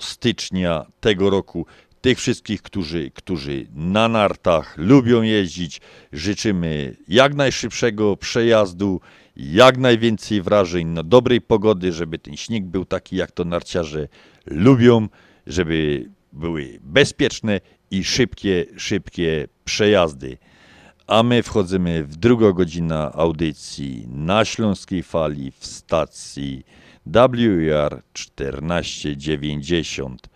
stycznia tego roku. Tych wszystkich, którzy, którzy na nartach lubią jeździć, życzymy jak najszybszego przejazdu, jak najwięcej wrażeń, no dobrej pogody, żeby ten śnieg był taki, jak to narciarze lubią, żeby były bezpieczne i szybkie, szybkie przejazdy. A my wchodzimy w drugą godzinę audycji na Śląskiej Fali w stacji WR 1490.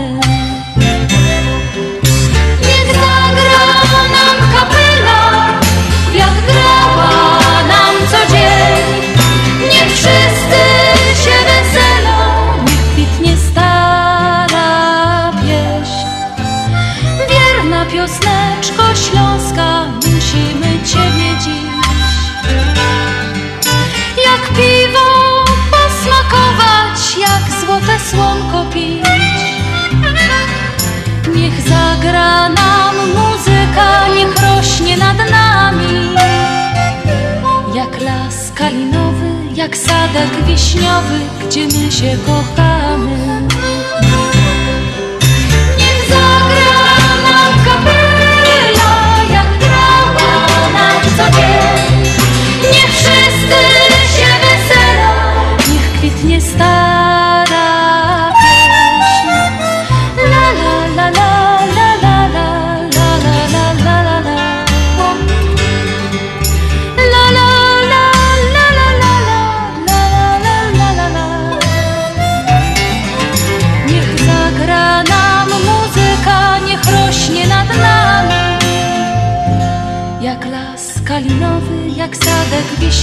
jak sadek wiśniowy, gdzie my się kochamy. Niech zagra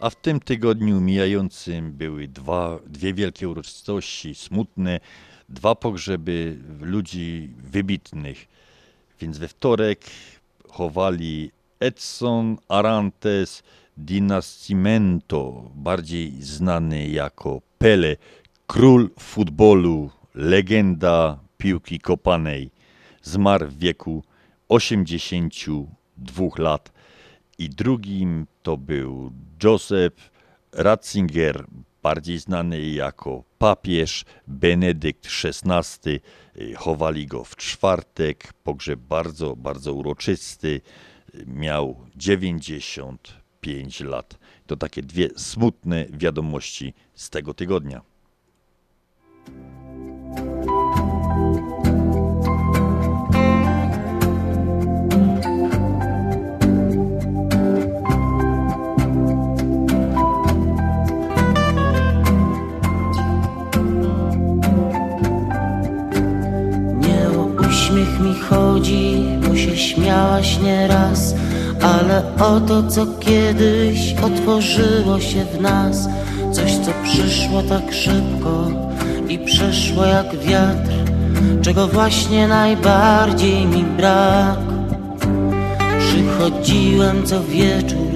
A w tym tygodniu mijającym były dwa, dwie wielkie uroczystości, smutne, dwa pogrzeby ludzi wybitnych. Więc we wtorek chowali Edson Arantes di Nascimento, bardziej znany jako Pele, król futbolu, legenda piłki kopanej. Zmarł w wieku 82 lat. I drugim to był Joseph Ratzinger, bardziej znany jako papież Benedykt XVI. Chowali go w czwartek. Pogrzeb bardzo, bardzo uroczysty. Miał 95 lat. To takie dwie smutne wiadomości z tego tygodnia. Chodzi, bo się śmiałaś nieraz Ale o to, co kiedyś otworzyło się w nas. Coś, co przyszło tak szybko i przeszło jak wiatr Czego właśnie najbardziej mi brak. Przychodziłem co wieczór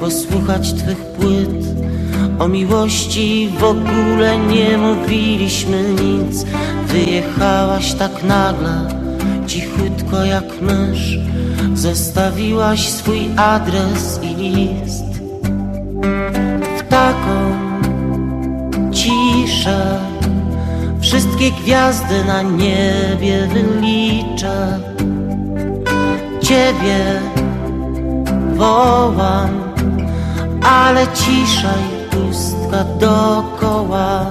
posłuchać Twych płyt. O miłości w ogóle nie mówiliśmy nic. Wyjechałaś tak nagle, cichutko jak mysz. Zostawiłaś swój adres i list. W taką ciszę Wszystkie gwiazdy na niebie wyliczę. Ciebie wołam Ale cisza i pustka dookoła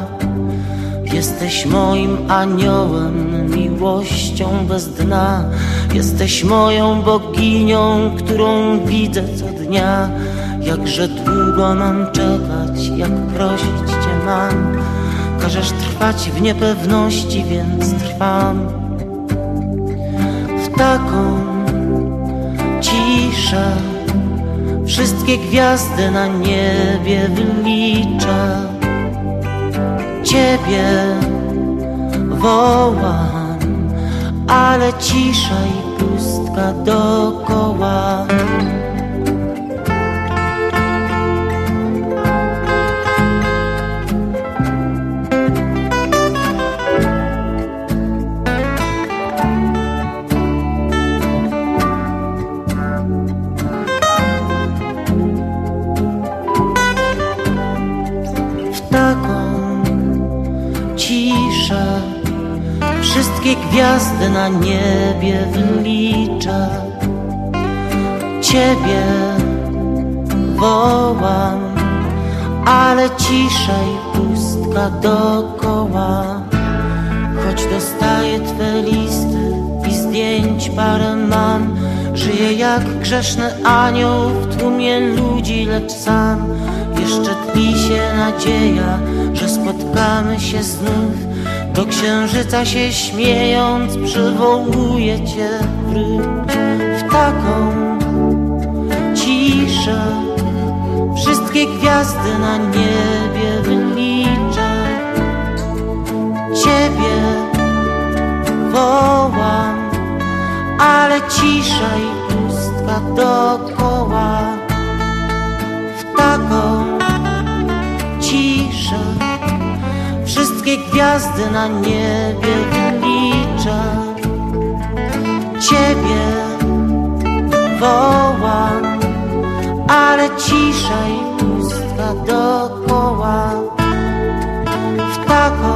Jesteś moim aniołem, miłością bez dna Jesteś moją boginią, którą widzę co dnia Jakże długo mam czekać, jak prosić Cię mam Każesz trwać w niepewności, więc trwam w taką ciszę. Wszystkie gwiazdy na niebie wyliczę. Ciebie wołam, ale cisza i pustka dokoła. Gwiazdy na niebie wyliczę. Ciebie wołam, ale cisza i pustka dokoła. Choć dostaję twe listy i zdjęć parę mam, żyję jak grzeszny anioł w tłumie ludzi, lecz sam jeszcze tli się nadzieja, że spotkamy się znów. Do księżyca się śmiejąc przywołuję cię wróć w taką ciszę. Wszystkie gwiazdy na niebie wyliczę. Ciebie wołam, ale cisza i pustka dokoła. Wszystkie gwiazdy na niebie wyliczę. Ciebie wołam, ale cisza i pustka dokoła. W taką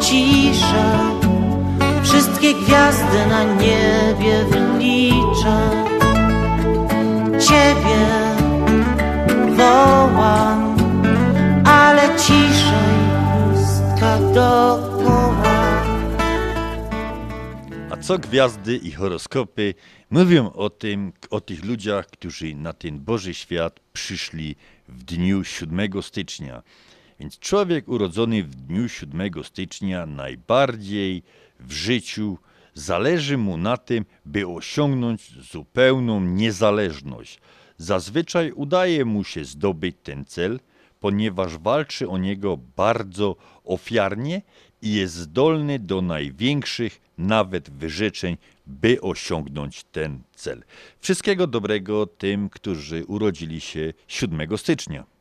ciszę wszystkie gwiazdy na niebie wyliczę. Ciebie dokoła. A co gwiazdy i horoskopy mówią o tym, o tych ludziach, którzy na ten Boży świat przyszli w dniu 7 stycznia. Więc człowiek urodzony w dniu 7 stycznia najbardziej w życiu zależy mu na tym, by osiągnąć zupełną niezależność. Zazwyczaj udaje mu się zdobyć ten cel, ponieważ walczy o niego bardzo ofiarnie i jest zdolny do największych nawet wyrzeczeń, by osiągnąć ten cel. Wszystkiego dobrego tym, którzy urodzili się 7 stycznia.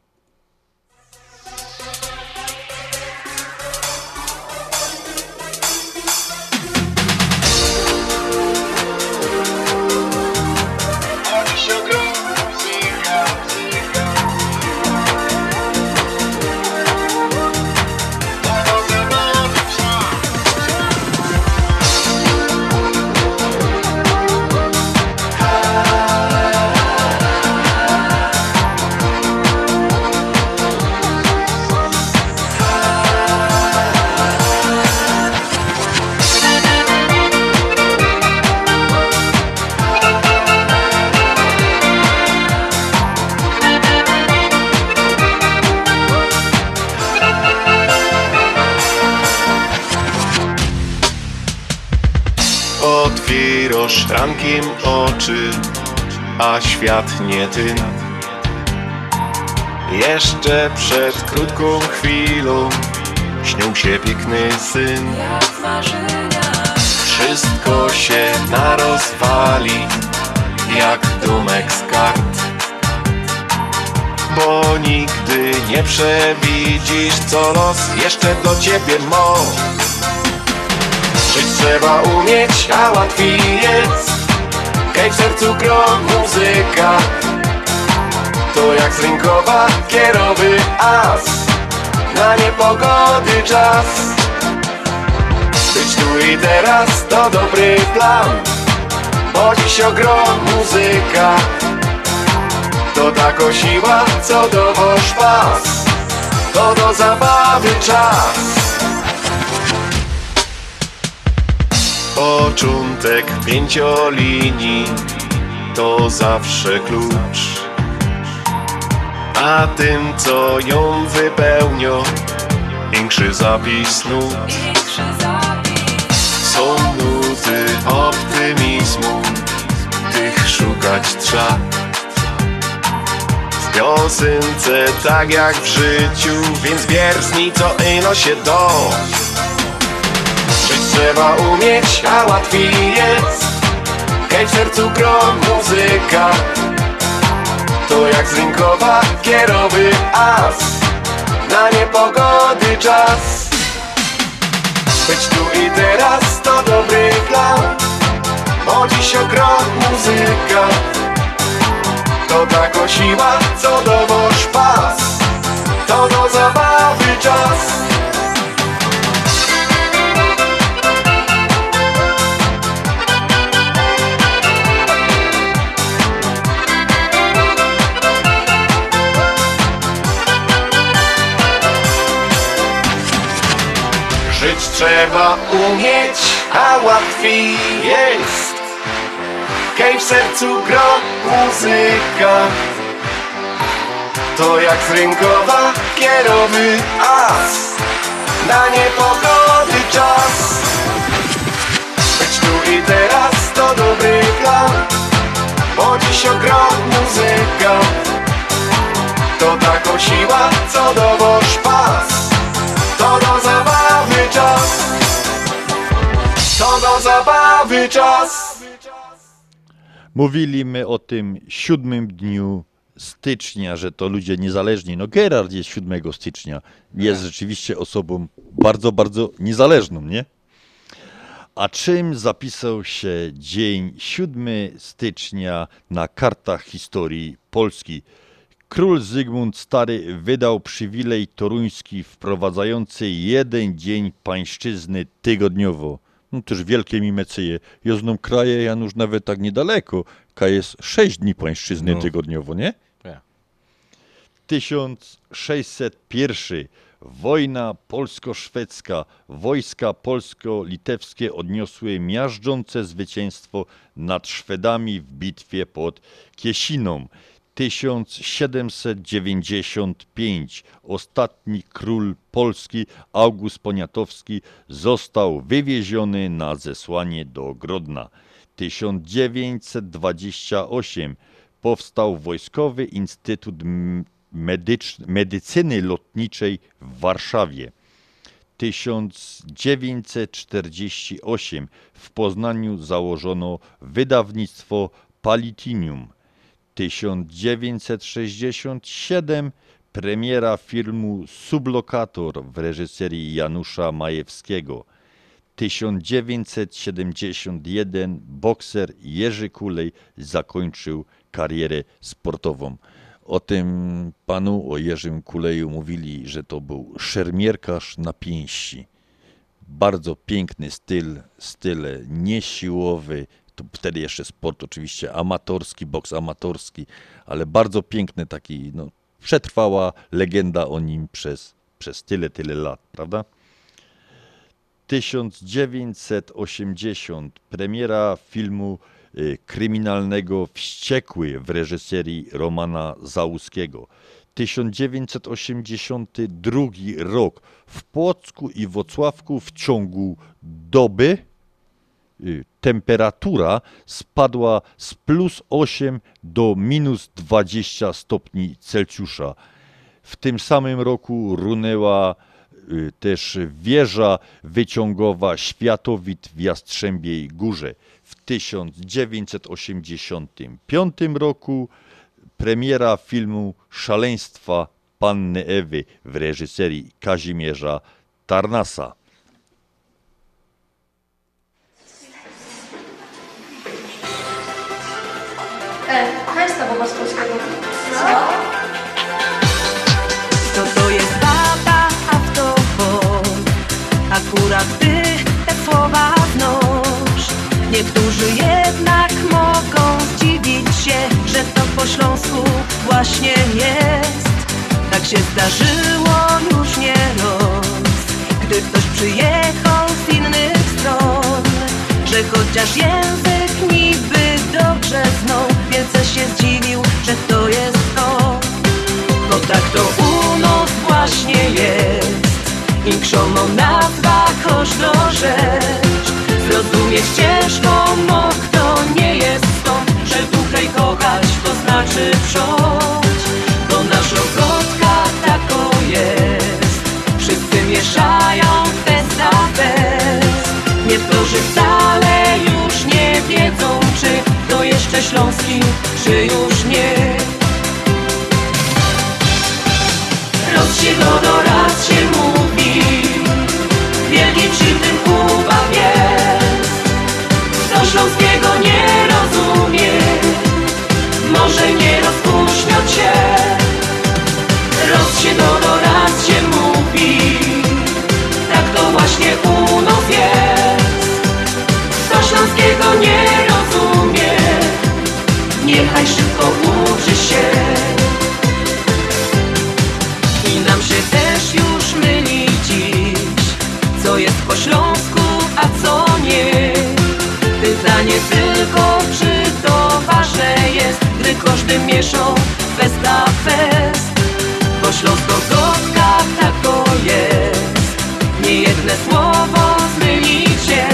Świat nie ty. Jeszcze przed krótką chwilą śnił się piękny syn. Wszystko się narozwali, jak domek z kart. Bo nigdy nie przewidzisz, co los jeszcze do ciebie ma. Żyć trzeba umieć, a łatwiej jest Kaj w sercu gro muzyka. To jak z rynkowa kierowy as. Na niepogody czas. Być tu i teraz to dobry plan. Bo dziś ogrom muzyka. To tako siła, co do pas. To do zabawy czas Początek pięciolinii to zawsze klucz. A tym, co ją wypełnią, Większy zapis nut. Są nuty optymizmu Tych szukać trzeba. W piosence tak jak w życiu Więc wiersni co ino się do trzeba umieć, a łatwiej jest. Hej w sercu gro muzyka. To jak z rynkowa kierowy as. Na niepogody czas. Być tu i teraz to dobry plan. Bo dziś ogrom muzyka. To tako siła, co dowoż pas. To do zabawy czas trzeba umieć, a łatwiej jest. Hej w sercu gro muzyka. To jak z rynkowa kierowy as. Na niepogody czas. Być tu i teraz to dobry plan Bo dziś ogrom muzyka. To taką siła, co dowoż pas To do zabawy czas To do zabawy czas Mówiliśmy o tym siódmym dniu stycznia, że to ludzie niezależni. No Gerard jest 7 stycznia. Jest rzeczywiście osobą bardzo, bardzo niezależną, nie? A czym zapisał się dzień 7 stycznia na kartach historii Polski? Król Zygmunt Stary wydał przywilej toruński wprowadzający jeden dzień pańszczyzny tygodniowo. No też wielkie mi mecyje. Jozną kraje, Janusz, nawet tak niedaleko. Ka jest sześć dni pańszczyzny No. tygodniowo, nie? Ja. 1601. Wojna polsko-szwedzka. Wojska polsko-litewskie odniosły miażdżące zwycięstwo nad Szwedami w bitwie pod Kiesiną. 1795. Ostatni król Polski, August Poniatowski, został wywieziony na zesłanie do Grodna. 1928. Powstał Wojskowy Instytut Medycz- Medycyny Lotniczej w Warszawie. 1948 w Poznaniu założono wydawnictwo Palitinium. 1967 premiera filmu Sublokator w reżyserii Janusza Majewskiego. 1971 bokser Jerzy Kulej zakończył karierę sportową. O tym panu, o Jerzym Kuleju mówili, że to był szermierkarz na pięści. Bardzo piękny styl, styl niesiłowy, wtedy jeszcze sport oczywiście amatorski, boks amatorski, ale bardzo piękny taki, no, przetrwała legenda o nim przez, przez tyle, tyle lat, prawda? 1980 premiera filmu y, kryminalnego Wściekły w reżyserii Romana Załuskiego. 1982 rok w Płocku i Wocławku w ciągu doby temperatura spadła z plus 8 do minus 20 stopni Celsjusza. W tym samym roku runęła y, też wieża wyciągowa Światowit w Jastrzębiej Górze. W 1985 roku premiera filmu Szaleństwa Panny Ewy w reżyserii Kazimierza Tarnasa. Niektórzy jednak mogą zdziwić się, że to po śląsku właśnie jest. Tak się zdarzyło już nie raz, gdy ktoś przyjechał z innych stron. Że chociaż język niby dobrze znał, wielce się zdziwił, że to jest to. Bo tak to u nas właśnie jest Inkrzomo nazwa każdą Zrozumie ścieżką mo kto nie jest stąd Że tutaj kochać to znaczy wsiąść Bo nasza gotka tako jest. Wszyscy mieszają fest za fest Niektórzy wcale już nie wiedzą Czy to jeszcze śląski, czy już nie. Roz mieszą fest na fest Po śląsko gotka tako jest. Nie jedne słowo zmyli cię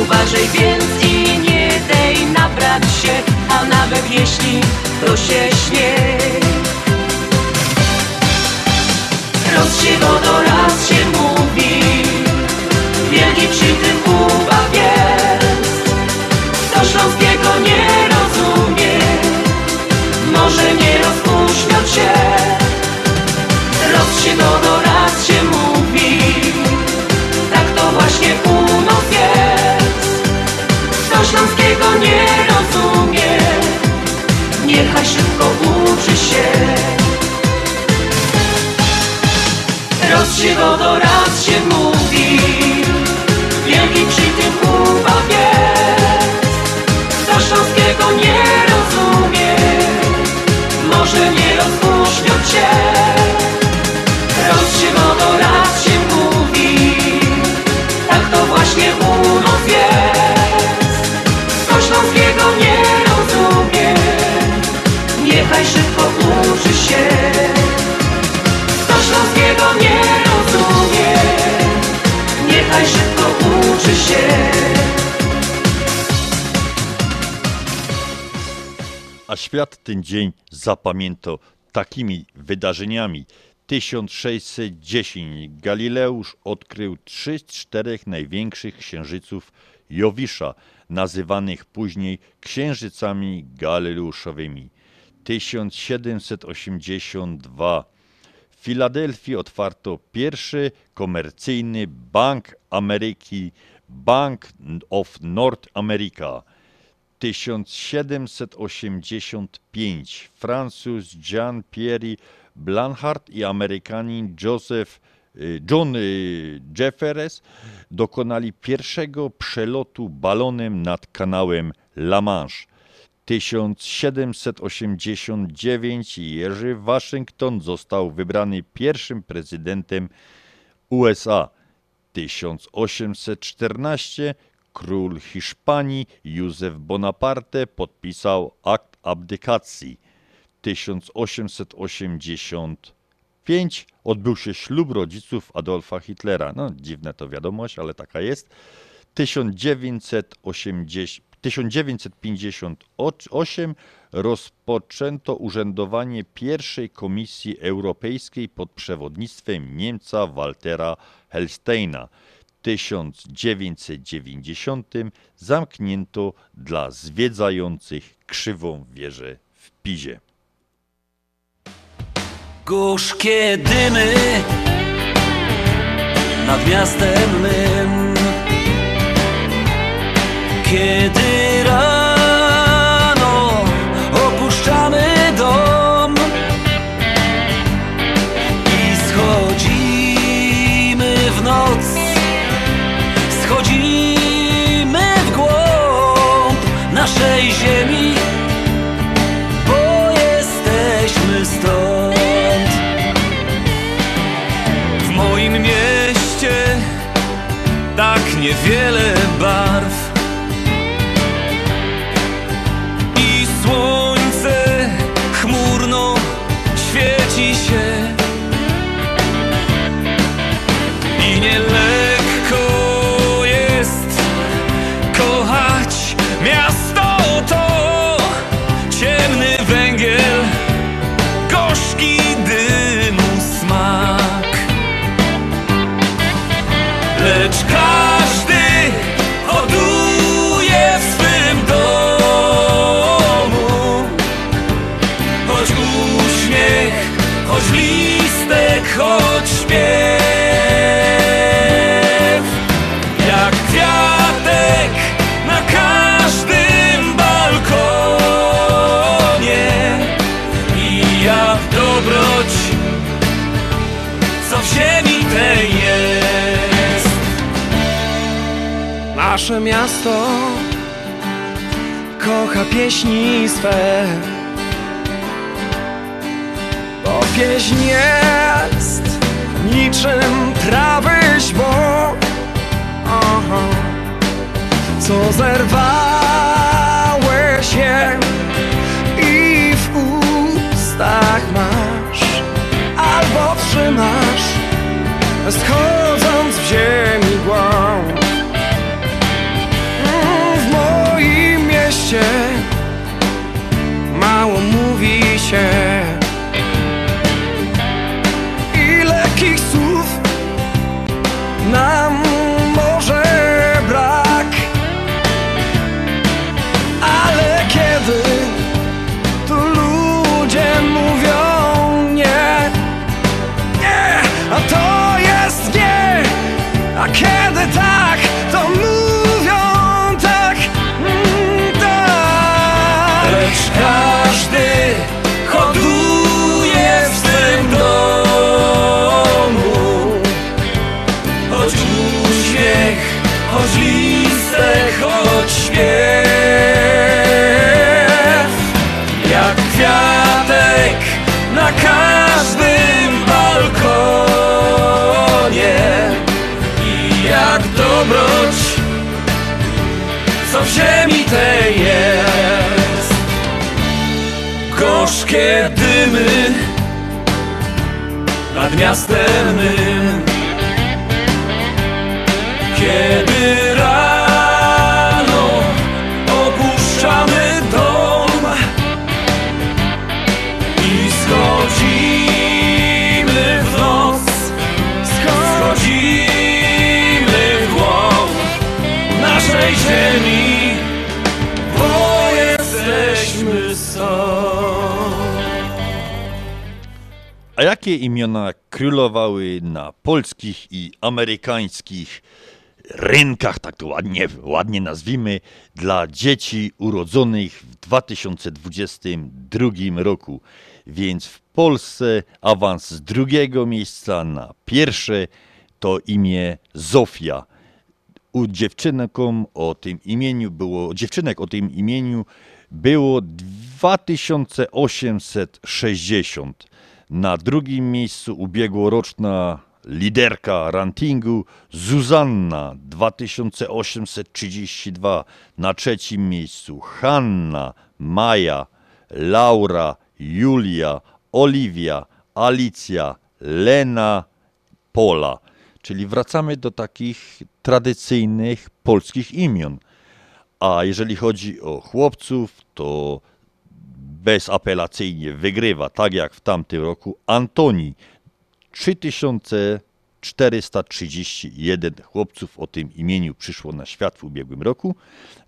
Uważaj więc i nie dej nabrać się A nawet jeśli to się śmieje Roz się go do raz się mówi. Wielki przy tym Kuba się. Roz się go do raz się mówi. Tak to właśnie nas jest. Kto śląskiego nie rozumie. Niechaj szybko uczy się. Roz się go do raz się mówi. Wielki przy tym jest Kto śląskiego nie rozumie. Może nie mówi. Tak to właśnie nie rozumie. Niechaj szybko uczy się. Kto śląskiego nie rozumie. Niechaj szybko uczy się. A świat ten dzień zapamiętał takimi wydarzeniami. 1610 Galileusz odkrył trzy z czterech największych księżyców Jowisza, nazywanych później księżycami galileuszowymi. 1782 w Filadelfii otwarto pierwszy komercyjny Bank Ameryki, Bank of North America. 1785 Francuz Jean-Pierre Blanchard i Amerykanin Joseph y, John y, Jeffers dokonali pierwszego przelotu balonem nad kanałem La Manche. 1789 Jerzy Waszyngton został wybrany pierwszym prezydentem USA. 1814 król Hiszpanii Józef Bonaparte podpisał akt abdykacji. 1885 odbył się ślub rodziców Adolfa Hitlera. No, dziwne to wiadomość, ale taka jest. 1980, 1958 rozpoczęto urzędowanie pierwszej Komisji Europejskiej pod przewodnictwem Niemca Waltera Hellsteina. W 1990 zamknięto dla zwiedzających krzywą wieżę w Pizie. Gorzkie dymy nad miastem mym Kiedy rano Nasze miasto kocha pieśni swe, bo pieśń jest niczym trawy Aha. co zerwałeś je i w ustach masz albo trzymasz, schodząc Gorzkie dymy nad miastem mym. A jakie imiona królowały na polskich i amerykańskich rynkach, tak to ładnie, ładnie nazwijmy, dla dzieci urodzonych w 2022 roku? Więc w Polsce awans z drugiego miejsca na pierwsze to imię Zofia. U dziewczynkom o tym imieniu było, dziewczynek o tym imieniu było 2860. Na drugim miejscu ubiegłoroczna liderka rankingu Zuzanna 2832. Na trzecim miejscu Hanna, Maja, Laura, Julia, Oliwia, Alicja, Lena, Pola. Czyli wracamy do takich tradycyjnych polskich imion. A jeżeli chodzi o chłopców, to bezapelacyjnie wygrywa, tak jak w tamtym roku, Antoni. 3431 chłopców o tym imieniu przyszło na świat w ubiegłym roku.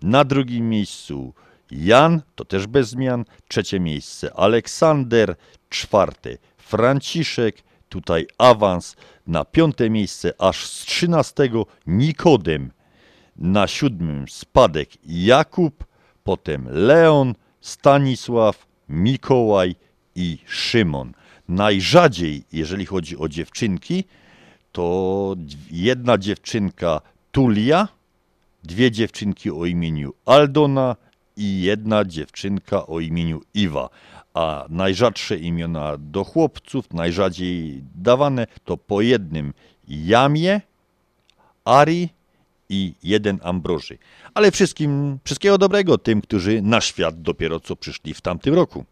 Na drugim miejscu Jan, to też bez zmian. Trzecie miejsce Aleksander. Czwarte Franciszek. Tutaj awans. Na piąte miejsce aż z 13 Nikodem. Na siódmym spadek Jakub. Potem Leon, Stanisław, Mikołaj i Szymon. Najrzadziej, jeżeli chodzi o dziewczynki, to jedna dziewczynka Tulia, dwie dziewczynki o imieniu Aldona i jedna dziewczynka o imieniu Iwa. A najrzadsze imiona do chłopców, najrzadziej dawane, to po jednym Jamie, Ari i jeden Ambroży. Ale wszystkim, wszystkiego dobrego tym, którzy na świat dopiero co przyszli w tamtym roku.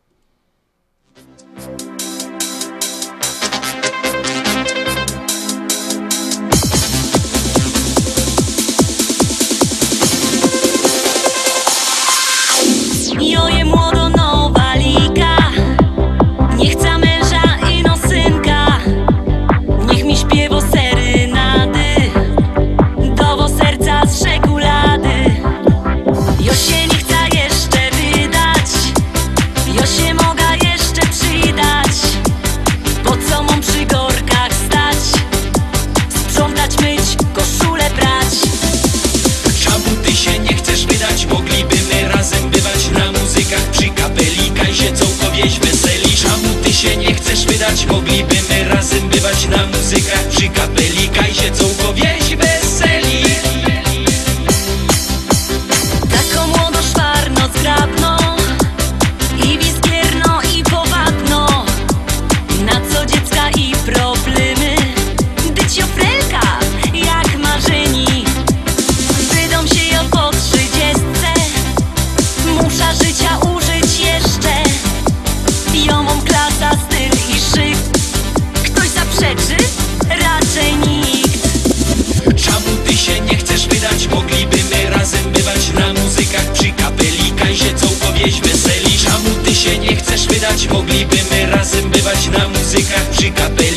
Moglibyśmy razem bywać na muzykach Przy kapeli kajsie całkowicie razem bywać na muzykach przy kapeli Kajsiecą powieść weseli Czemu ty się nie chcesz wydać? Moglibymy razem bywać na muzykach przy kapeli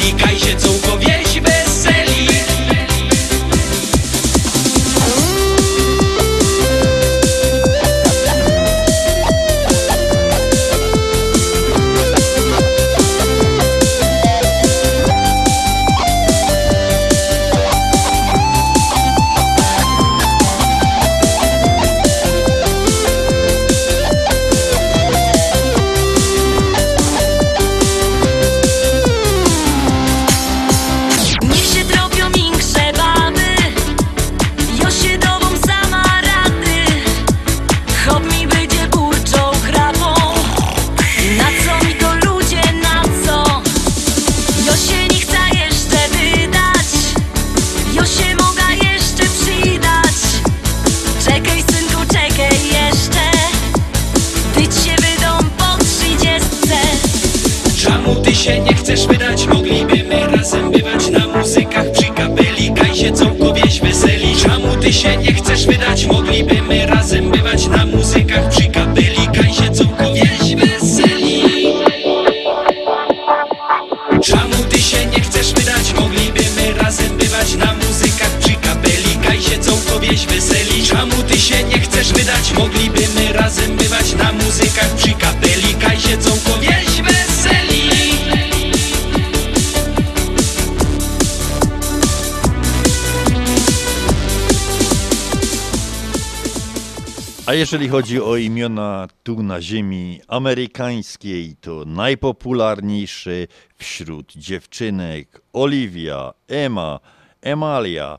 Jeżeli chodzi o imiona tu na ziemi amerykańskiej, to najpopularniejszy wśród dziewczynek Olivia, Emma, Emalia,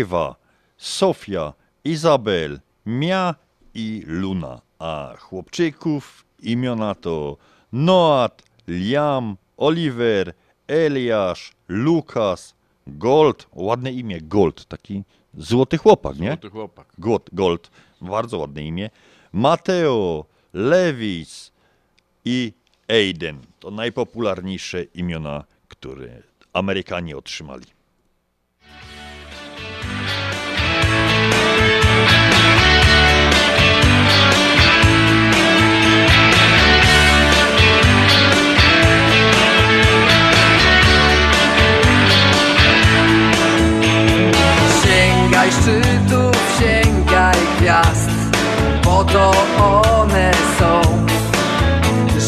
Iwa, Sofia, Izabel, Mia i Luna. A chłopczyków imiona to Noat, Liam, Oliver, Eliasz, Lukas, Gold. Ładne imię, Gold, taki złoty chłopak, nie? Złoty chłopak. Gold. Gold bardzo ładne imię, Mateo, Lewis i Aiden. To najpopularniejsze imiona, które Amerykanie otrzymali. Sing, gwiazd. Bo to one są.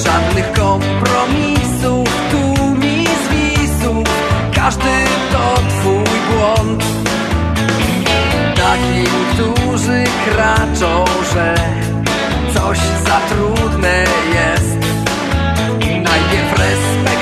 Żadnych kompromisów Tu mi zwisów Każdy to twój błąd. Takim, którzy kraczą, że Coś za trudne jest. Najpierw respekt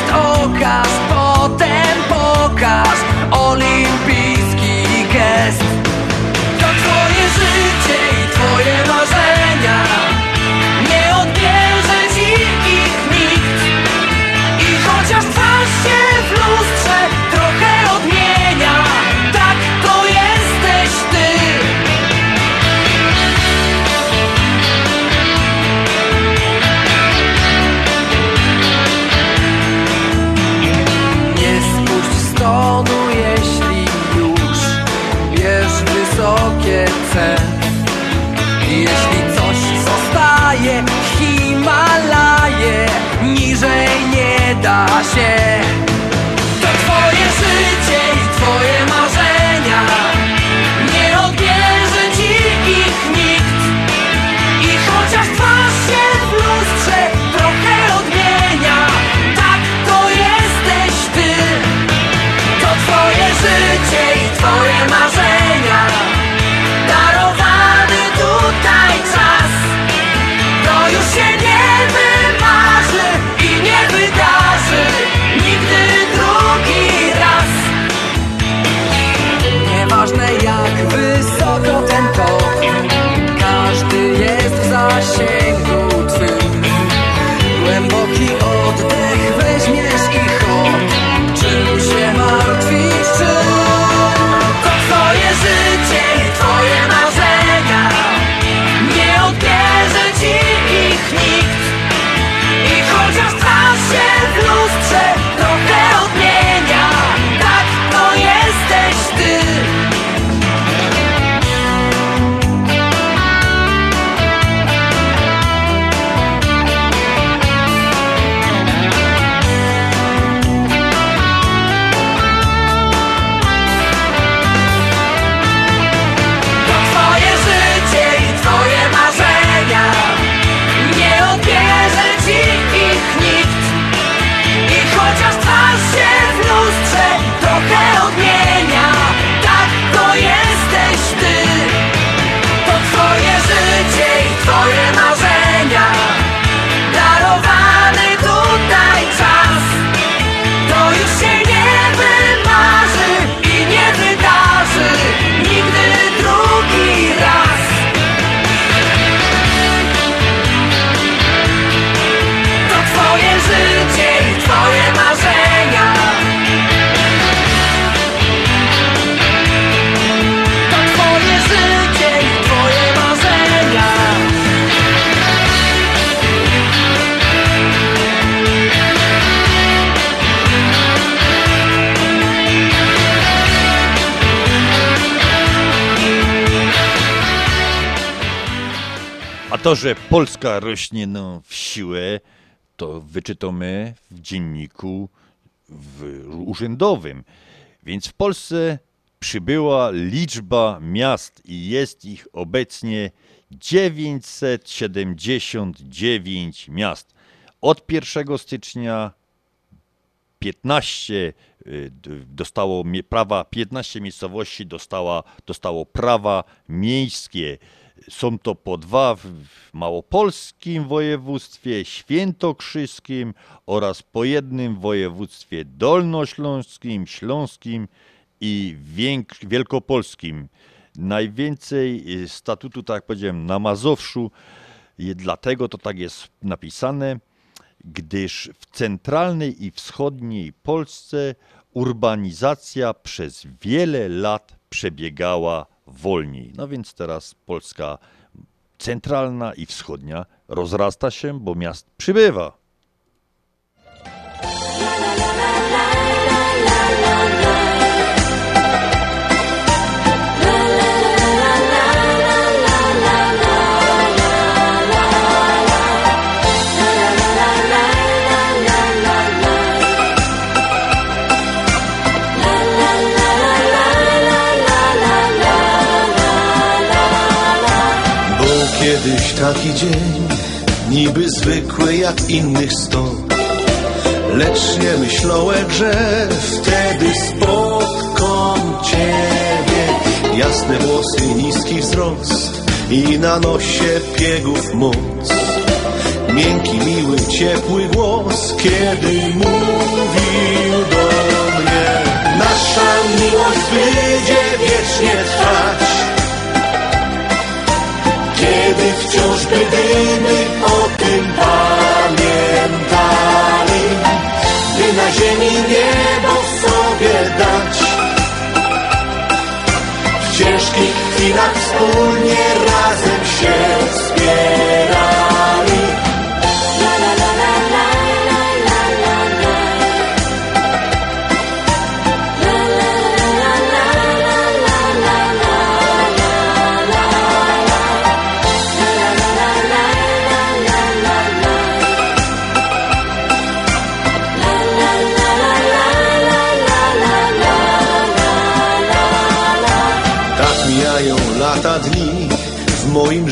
to, że Polska rośnie no, w siłę, to wyczytamy w dzienniku w, urzędowym. Więc w Polsce przybyła liczba miast i jest ich obecnie 979 miast. Od 1 stycznia 15 y, dostało prawa, 15 miejscowości dostała, dostało prawa miejskie. Są to po dwa w małopolskim województwie, świętokrzyskim oraz po jednym w województwie dolnośląskim, śląskim i wielkopolskim. Najwięcej y, statutu, tak jak powiedziałem, na Mazowszu, dlatego to tak jest napisane, gdyż w centralnej i wschodniej Polsce urbanizacja przez wiele lat przebiegała wolniej. No więc teraz Polska centralna i wschodnia rozrasta się, bo miast przybywa. Kiedyś taki dzień, niby zwykły jak innych sto. Lecz nie myślałem, że wtedy spotkam Ciebie. Jasne włosy, niski wzrost i na nosie piegów moc. Miękki, miły, ciepły głos, kiedy mówił do mnie. Nasza miłość będzie wiecznie trwać. Kiedy wciąż będziemy o tym pamiętali. By na ziemi niebo sobie dać. W ciężkich chwilach wspólnie razem się wspierali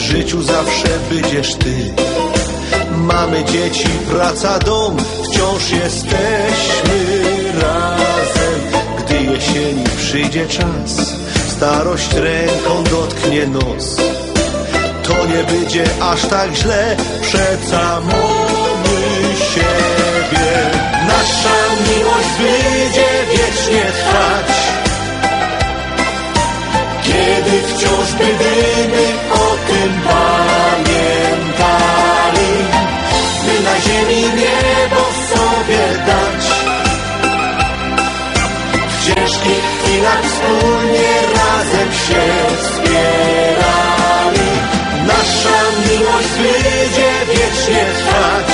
życiu zawsze będziesz ty. Mamy dzieci, praca, dom, wciąż jesteśmy razem. Gdy jesieni przyjdzie czas, starość ręką dotknie nos. To nie będzie aż tak źle, przeca mamy siebie. Nasza miłość będzie wiecznie trwać. Kiedy wciąż będziemy tym pamiętali, by na ziemi niebo sobie dać. W ciężkich chwilach wspólnie razem się wspierali. Nasza miłość będzie wiecznie trwać.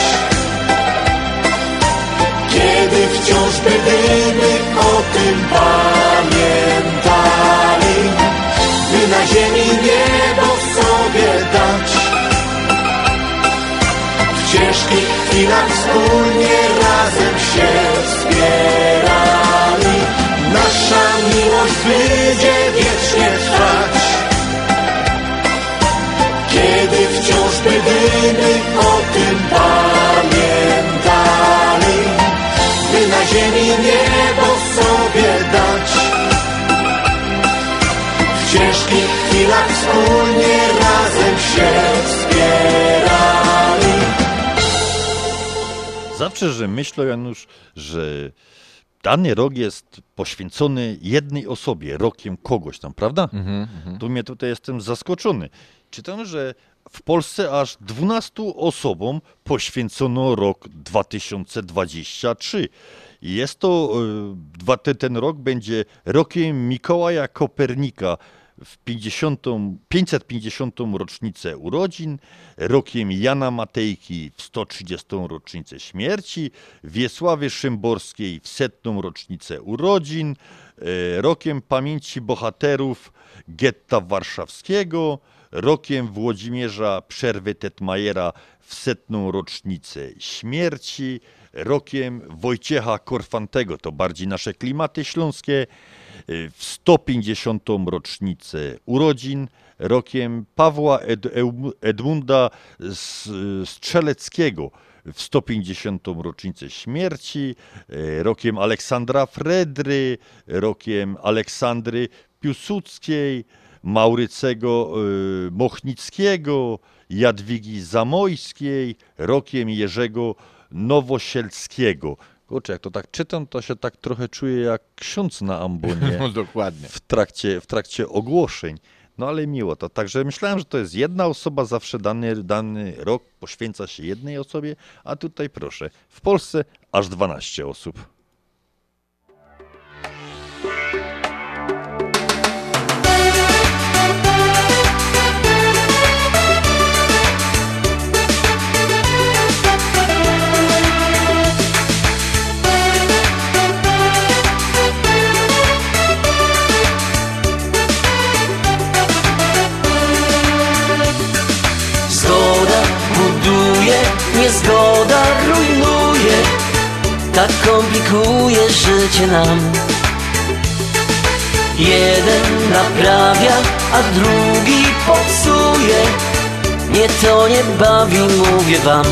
Kiedy wciąż będziemy o tym pamiętali, W ciężkich chwilach wspólnie razem się wspierali. Nasza miłość będzie wiecznie trwać. Kiedy wciąż będziemy o tym pamiętali, by na ziemi niebo sobie dać. W ciężkich chwilach wspólnie razem Zawsze, że myślę, Janusz, że dany rok jest poświęcony jednej osobie, rokiem kogoś tam, prawda? Mhm, mhm. Tu mnie tutaj jestem zaskoczony. Czytam, że w Polsce aż 12 osobom poświęcono rok 2023. I Jest to, y, ten rok będzie rokiem Mikołaja Kopernika w 50, 550. rocznicę urodzin, rokiem Jana Matejki w 130. rocznicę śmierci, Wiesławy Szymborskiej w setną rocznicę urodzin, e, rokiem pamięci bohaterów getta warszawskiego, rokiem Włodzimierza Przerwy Tetmajera w setną rocznicę śmierci, rokiem Wojciecha Korfantego, to bardziej nasze klimaty śląskie, w 150. rocznicę urodzin, rokiem Pawła Ed, Edmunda Strzeleckiego w 150. rocznicę śmierci, e, rokiem Aleksandra Fredry, rokiem Aleksandry Piłsudskiej, Maurycego e, Mochnickiego, Jadwigi Zamojskiej, rokiem Jerzego Nowosielskiego. Kurczę, jak to tak czytam, to się tak trochę czuję jak ksiądz na ambonie. No, dokładnie. W trakcie, w trakcie ogłoszeń. No ale miło to. Także myślałem, że to jest jedna osoba, zawsze dany, dany rok poświęca się jednej osobie, a tutaj proszę, w Polsce aż 12 osób. Tak komplikuje życie nam. Jeden naprawia, a drugi popsuje. Nie to nie bawi, mówię wam.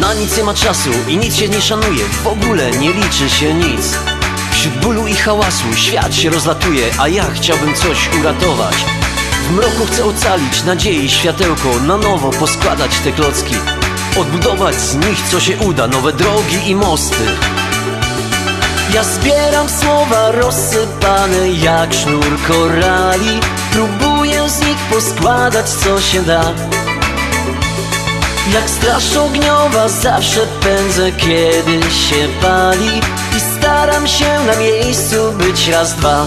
Na nic nie ma czasu i nic się nie szanuje. W ogóle nie liczy się nic. Wśród bólu i hałasu świat się rozlatuje A ja chciałbym coś uratować. W mroku chcę ocalić nadziei światełko Na nowo poskładać te klocki Odbudować z nich co się uda. Nowe drogi i mosty. Ja zbieram słowa rozsypane jak sznur korali. Próbuję z nich poskładać co się da. Jak straż ogniowa zawsze pędzę kiedy się pali. I staram się na miejscu być raz, dwa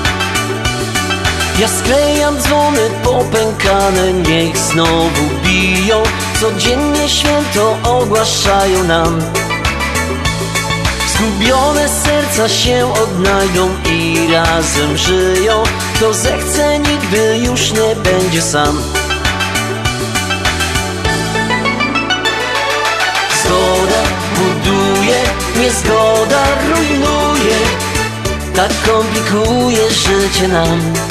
ja sklejam dzwony popękane, niech znowu biją. Codziennie święto ogłaszają nam. Zgubione serca się odnajdą i razem żyją. Kto zechce nigdy już nie będzie sam. Zgoda buduje, niezgoda rujnuje. Tak komplikuje życie nam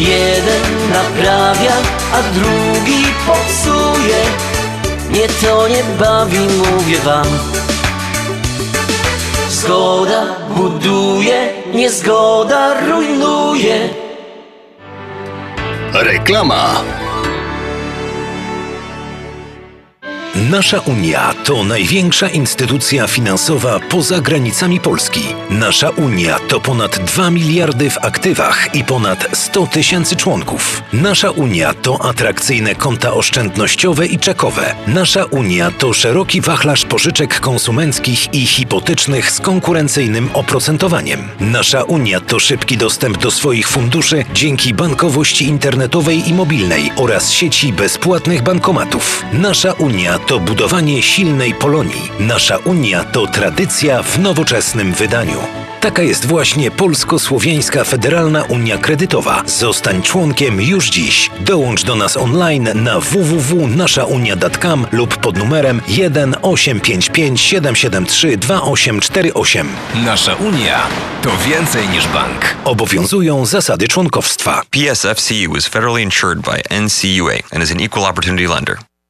Jeden naprawia, a drugi popsuje. Nie to nie bawi, mówię wam. Zgoda buduje, niezgoda rujnuje. Reklama. Nasza Unia to największa instytucja finansowa poza granicami Polski. Nasza Unia to ponad 2 miliardy w aktywach i ponad 100 tysięcy członków. Nasza Unia to atrakcyjne konta oszczędnościowe i czekowe. Nasza Unia to szeroki wachlarz pożyczek konsumenckich i hipotecznych z konkurencyjnym oprocentowaniem. Nasza Unia to szybki dostęp do swoich funduszy dzięki bankowości internetowej i mobilnej oraz sieci bezpłatnych bankomatów. Nasza Unia to budowanie silnej Polonii. Nasza Unia to tradycja w nowoczesnym wydaniu. Taka jest właśnie Polsko-Słowiańska Federalna Unia Kredytowa. Zostań członkiem już dziś. Dołącz do nas online na www.naszaunia.com lub pod numerem 1 855 773 2848. Nasza Unia to więcej niż bank. Obowiązują zasady członkowstwa. PSFCU is federally insured by NCUA and is an equal opportunity lender.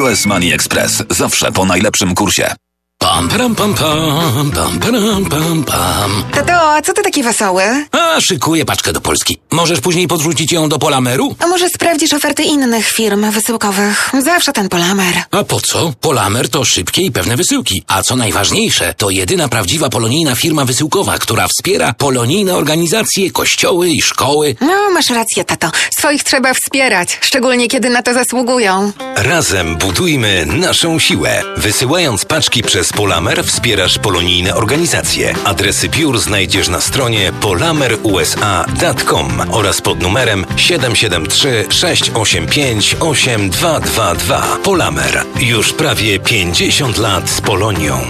US Money Express zawsze po najlepszym kursie. Pam, pam, pam, pam, pam, pam, pam, pam. Tato, a co ty taki wesoły? A, szykuję paczkę do Polski. Możesz później podrzucić ją do Polameru? A może sprawdzisz oferty innych firm wysyłkowych? Zawsze ten Polamer. A po co? Polamer to szybkie i pewne wysyłki. A co najważniejsze, to jedyna prawdziwa polonijna firma wysyłkowa, która wspiera polonijne organizacje, kościoły i szkoły. No, masz rację, tato. Swoich trzeba wspierać, szczególnie kiedy na to zasługują. Razem budujmy naszą siłę. Wysyłając paczki przez Polamer wspierasz polonijne organizacje. Adresy biur znajdziesz na stronie polamerusa.com oraz pod numerem 773 685 8222. Polamer. Już prawie 50 lat z Polonią.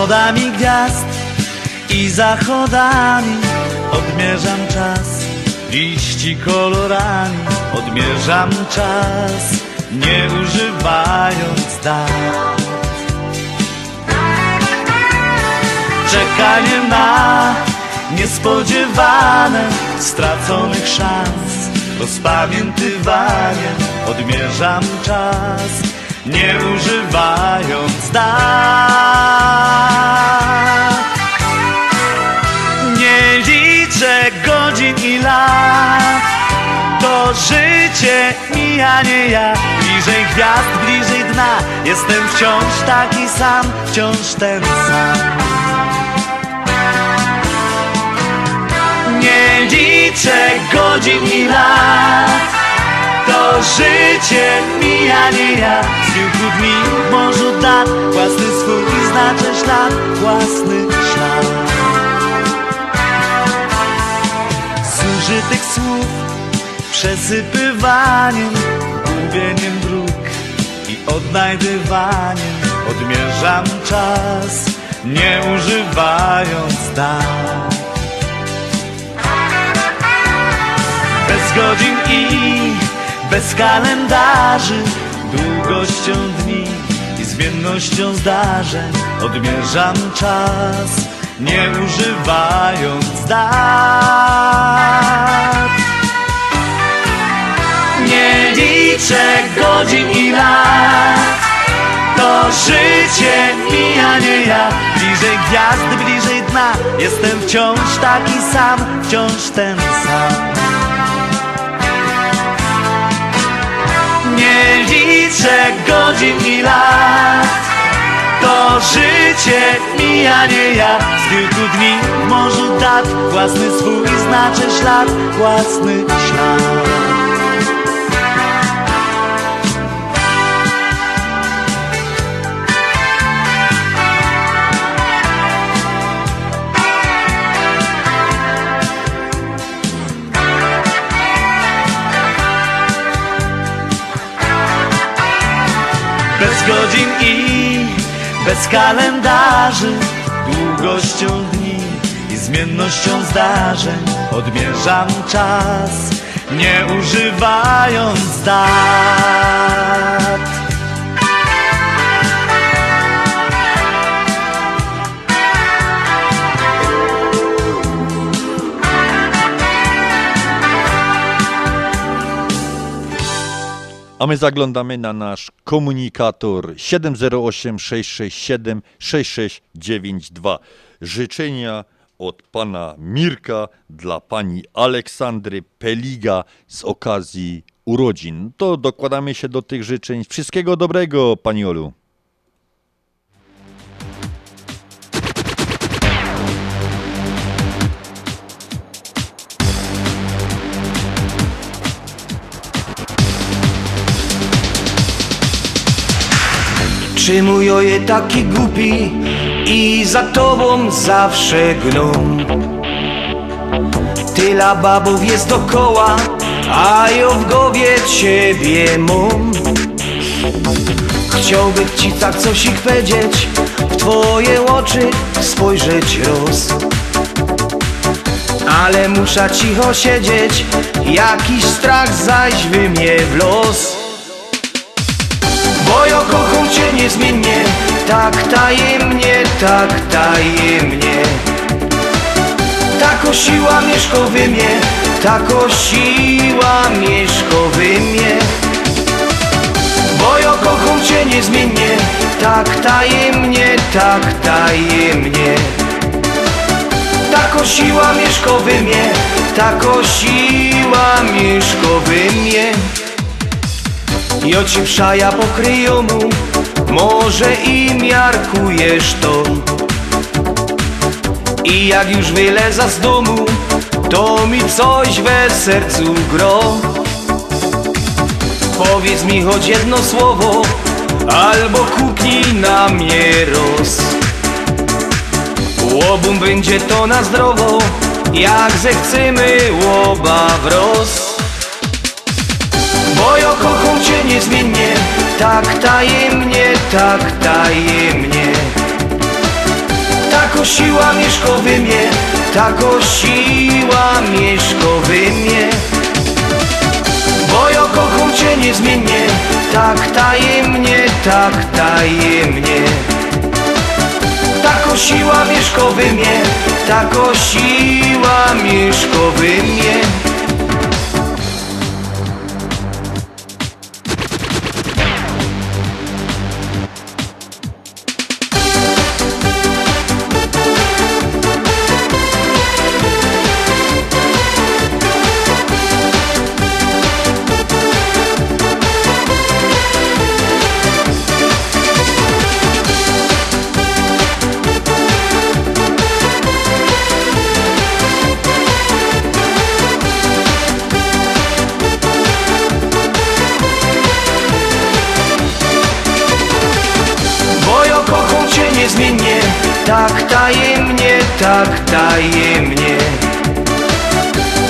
Wschodami gwiazd i zachodami. Odmierzam czas Liści kolorami. Odmierzam czas Nie używając dat Czekanie na niespodziewane straconych szans. Rozpamiętywanie. Odmierzam czas nie używając dat. Godzin i lat, to życie mija nie ja. Bliżej gwiazd, bliżej dna, jestem wciąż taki sam, wciąż ten sam. Nie liczę godzin i lat to życie mija nie ja Z kilku dni w morzu dat Własny swój znaczy ślad Własny ślad Zużytych słów Przesypywaniem Gubieniem dróg I odnajdywaniem. Odmierzam czas Nie używając dat Bez godzin i bez kalendarzy, długością dni i zmiennością zdarzeń. Odmierzam czas, nie używając dat. Nie liczę godzin i lat, to życie mija nie ja. Bliżej gwiazdy, bliżej dna, jestem wciąż taki sam, wciąż ten sam. Nie liczę godzin i lat to życie mija nie ja. Z kilku dni w morzu dat Własny swój znaczy ślad Własny ślad. Bez godzin i bez kalendarzy. Długością dni i zmiennością zdarzeń. Odmierzam czas, nie używając dat A my zaglądamy na nasz komunikator 708 667 6692. Życzenia od pana Mirka dla pani Aleksandry Peliga z okazji urodzin. To dokładamy się do tych życzeń. Wszystkiego dobrego, pani Olu. Czy mój oje taki głupi i za tobą zawsze gną. Tyla babów jest dokoła, a ja w głowie ciebie mam Chciałbym ci tak coś ich powiedzieć, w twoje oczy spojrzeć roz. Ale muszę cicho siedzieć, jakiś strach zaś wy mnie w los bo ja kocham cię niezmiennie Tak tajemnie, tak tajemnie. Tako siła mieszka we mnie Tako siła mieszka we mnie. Bo kocham cię niezmiennie Tak tajemnie, tak tajemnie. Tako siła mieszka we mnie Tako siła mieszka we mnie i oci przaja pokryją mu. Może i miarkujesz to. I jak już wyleza z domu To mi coś we sercu gro. Powiedz mi choć jedno słowo Albo kuknij na mnie roz. Łobum będzie to na zdrowo Jak zechcemy łoba wroz bo kocham cię niezmiennie Tak tajemnie, tak tajemnie. Tako siła mieszka we mnie Tako siła mieszka we mnie. Bo kocham cię niezmiennie Tak tajemnie, tak tajemnie. Tako siła mieszka we mnie Tako siła mieszka we mnie tajemnie, tak tajemnie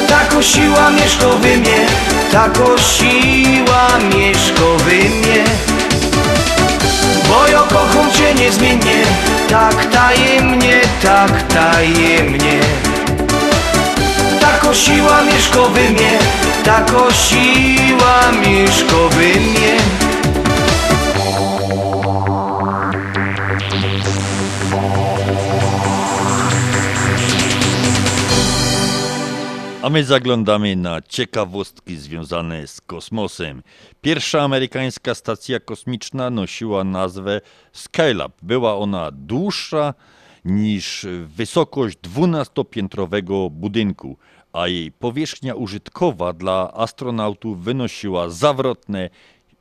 Tako siła mieszka we mnie Tako siła mieszka we mnie. Bo ja kocham cię niezmiennie Tak tajemnie, tak tajemnie Tako siła mieszka we mnie Tako siła my zaglądamy na ciekawostki związane z kosmosem. Pierwsza amerykańska stacja kosmiczna nosiła nazwę Skylab. Była ona dłuższa niż wysokość 12-piętrowego budynku, a jej powierzchnia użytkowa dla astronautów wynosiła zawrotne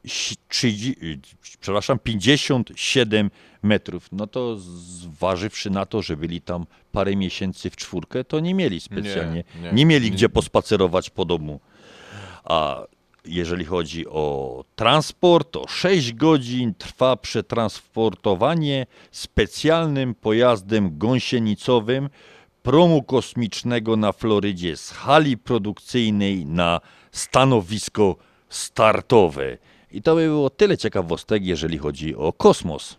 si- 30, przepraszam, 57 metrów. No to zważywszy na to, że byli tam parę miesięcy w czwórkę, to nie mieli specjalnie, Nie, nie, nie. mieli gdzie pospacerować po domu. A jeżeli chodzi o transport, to 6 godzin trwa przetransportowanie specjalnym pojazdem gąsienicowym promu kosmicznego na Florydzie z hali produkcyjnej na stanowisko startowe. I to by było tyle ciekawostek, jeżeli chodzi o kosmos.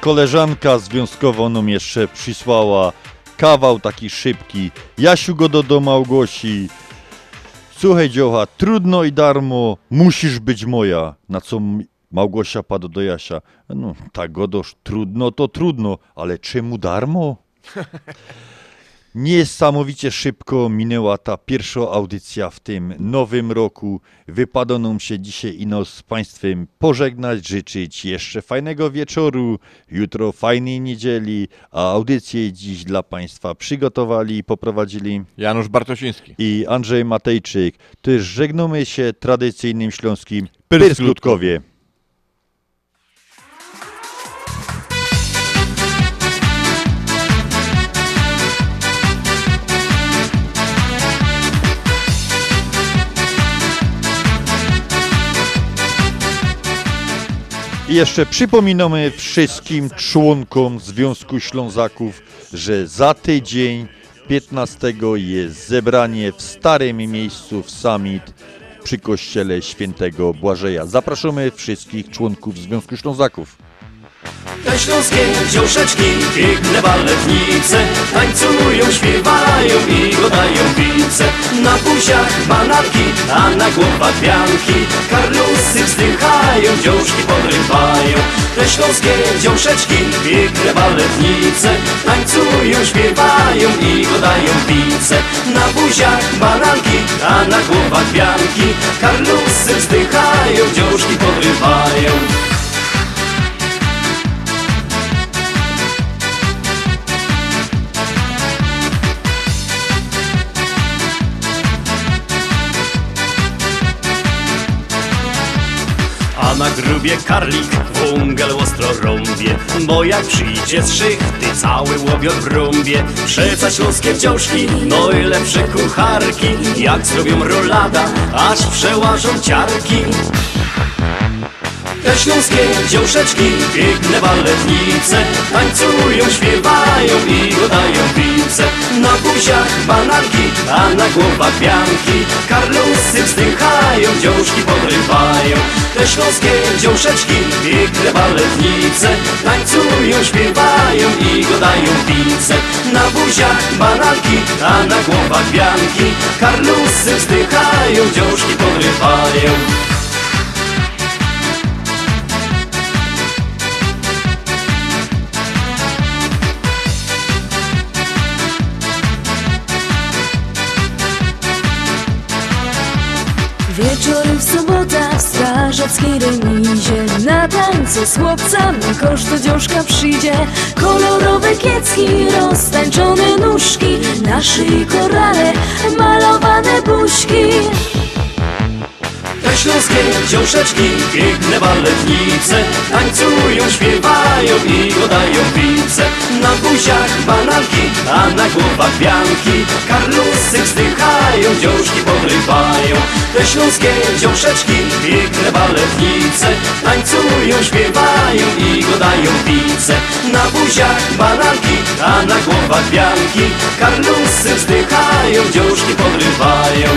Koleżanka związkowa nam jeszcze przysłała kawał taki szybki. Jasiu go do, do Małgosi. Słuchaj dziocha, trudno i darmo, musisz być moja. Na co Małgosia padła do Jasia. No, tak godoż, trudno to trudno, ale czemu darmo? Niesamowicie szybko minęła ta pierwsza audycja w tym nowym roku. Wypada nam się dzisiaj ino z Państwem pożegnać, życzyć jeszcze fajnego wieczoru, jutro fajnej niedzieli, a audycję dziś dla Państwa przygotowali i poprowadzili Janusz Bartosiński i Andrzej Matejczyk. Też żegnamy się tradycyjnym śląskim Pyrskutkowie. I jeszcze przypominamy wszystkim członkom Związku Ślązaków, że za tydzień 15 jest zebranie w starym miejscu w Summit przy kościele świętego Błażeja. Zapraszamy wszystkich członków Związku Ślązaków. Te śląskie dziąszeczki, piękne baletnice Tańcują, śpiewają i godają pice Na buziach bananki, a na głowach wianki Karlusy wzdychają, dziążki podrywają. Te śląskie dziąszeczki, piękne baletnice Tańcują, śpiewają i godają pice Na buziach bananki, a na głowach wianki Karlusy wzdychają, dziążki podrywają lubię karlik, wągel ostro rąbie Bo jak przyjdzie z szychty, cały łobiot w rąbie Przeca śląskie wciążki, no i lepsze kucharki Jak zrobią rolada, aż przełażą ciarki te śląskie dziąszeczki, piękne baletnice Tańcują, śpiewają i godają pice Na buziach bananki, a na głowach pianki. Karlusy wzdychają, dziążki podrywają. Te śląskie dziąszeczki, piękne baletnice Tańcują, śpiewają i godają pice Na buziach bananki, a na głowach pianki. Karlusy wzdychają, dziążki podrywają Wieczorem w sobota w strażackiej remizie. Na tańce z chłopcami kosz do dziążka przyjdzie. Kolorowe kiecki, roztańczone nóżki Na szyi korale, malowane buźki. Te śląskie dziąszeczki, piękne baletnice Tańcują, śpiewają i godają pice Na buziach bananki, a na głowach pianki Karlusy wzdychają, dziążki podrywają Te śląskie dziąszeczki, piękne baletnice Tańcują, śpiewają i godają pice Na buziach bananki, a na głowach pianki Karlusy wzdychają, dziążki podrywają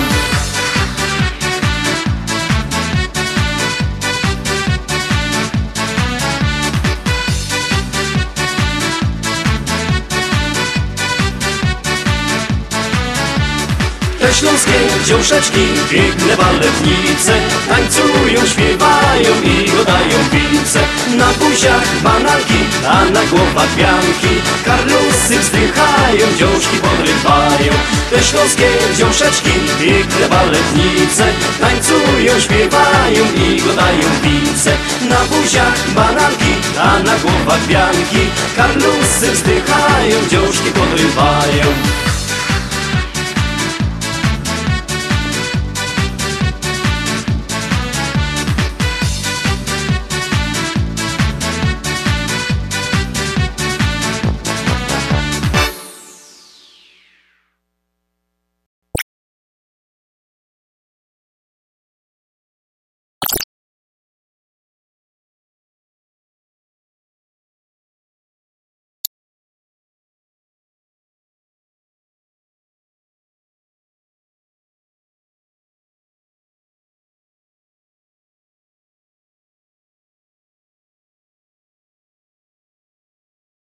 Te śląskie dziąszeczki, piękne baletnice Tańcują, śpiewają i godają pice Na buziach bananki, a na głowach pianki Karlusy wzdychają, dziążki podrywają. Te śląskie dziąszeczki, piękne baletnice Tańcują, śpiewają i godają pice Na buziach bananki, a na głowach pianki Karlusy wzdychają, dziążki podrywają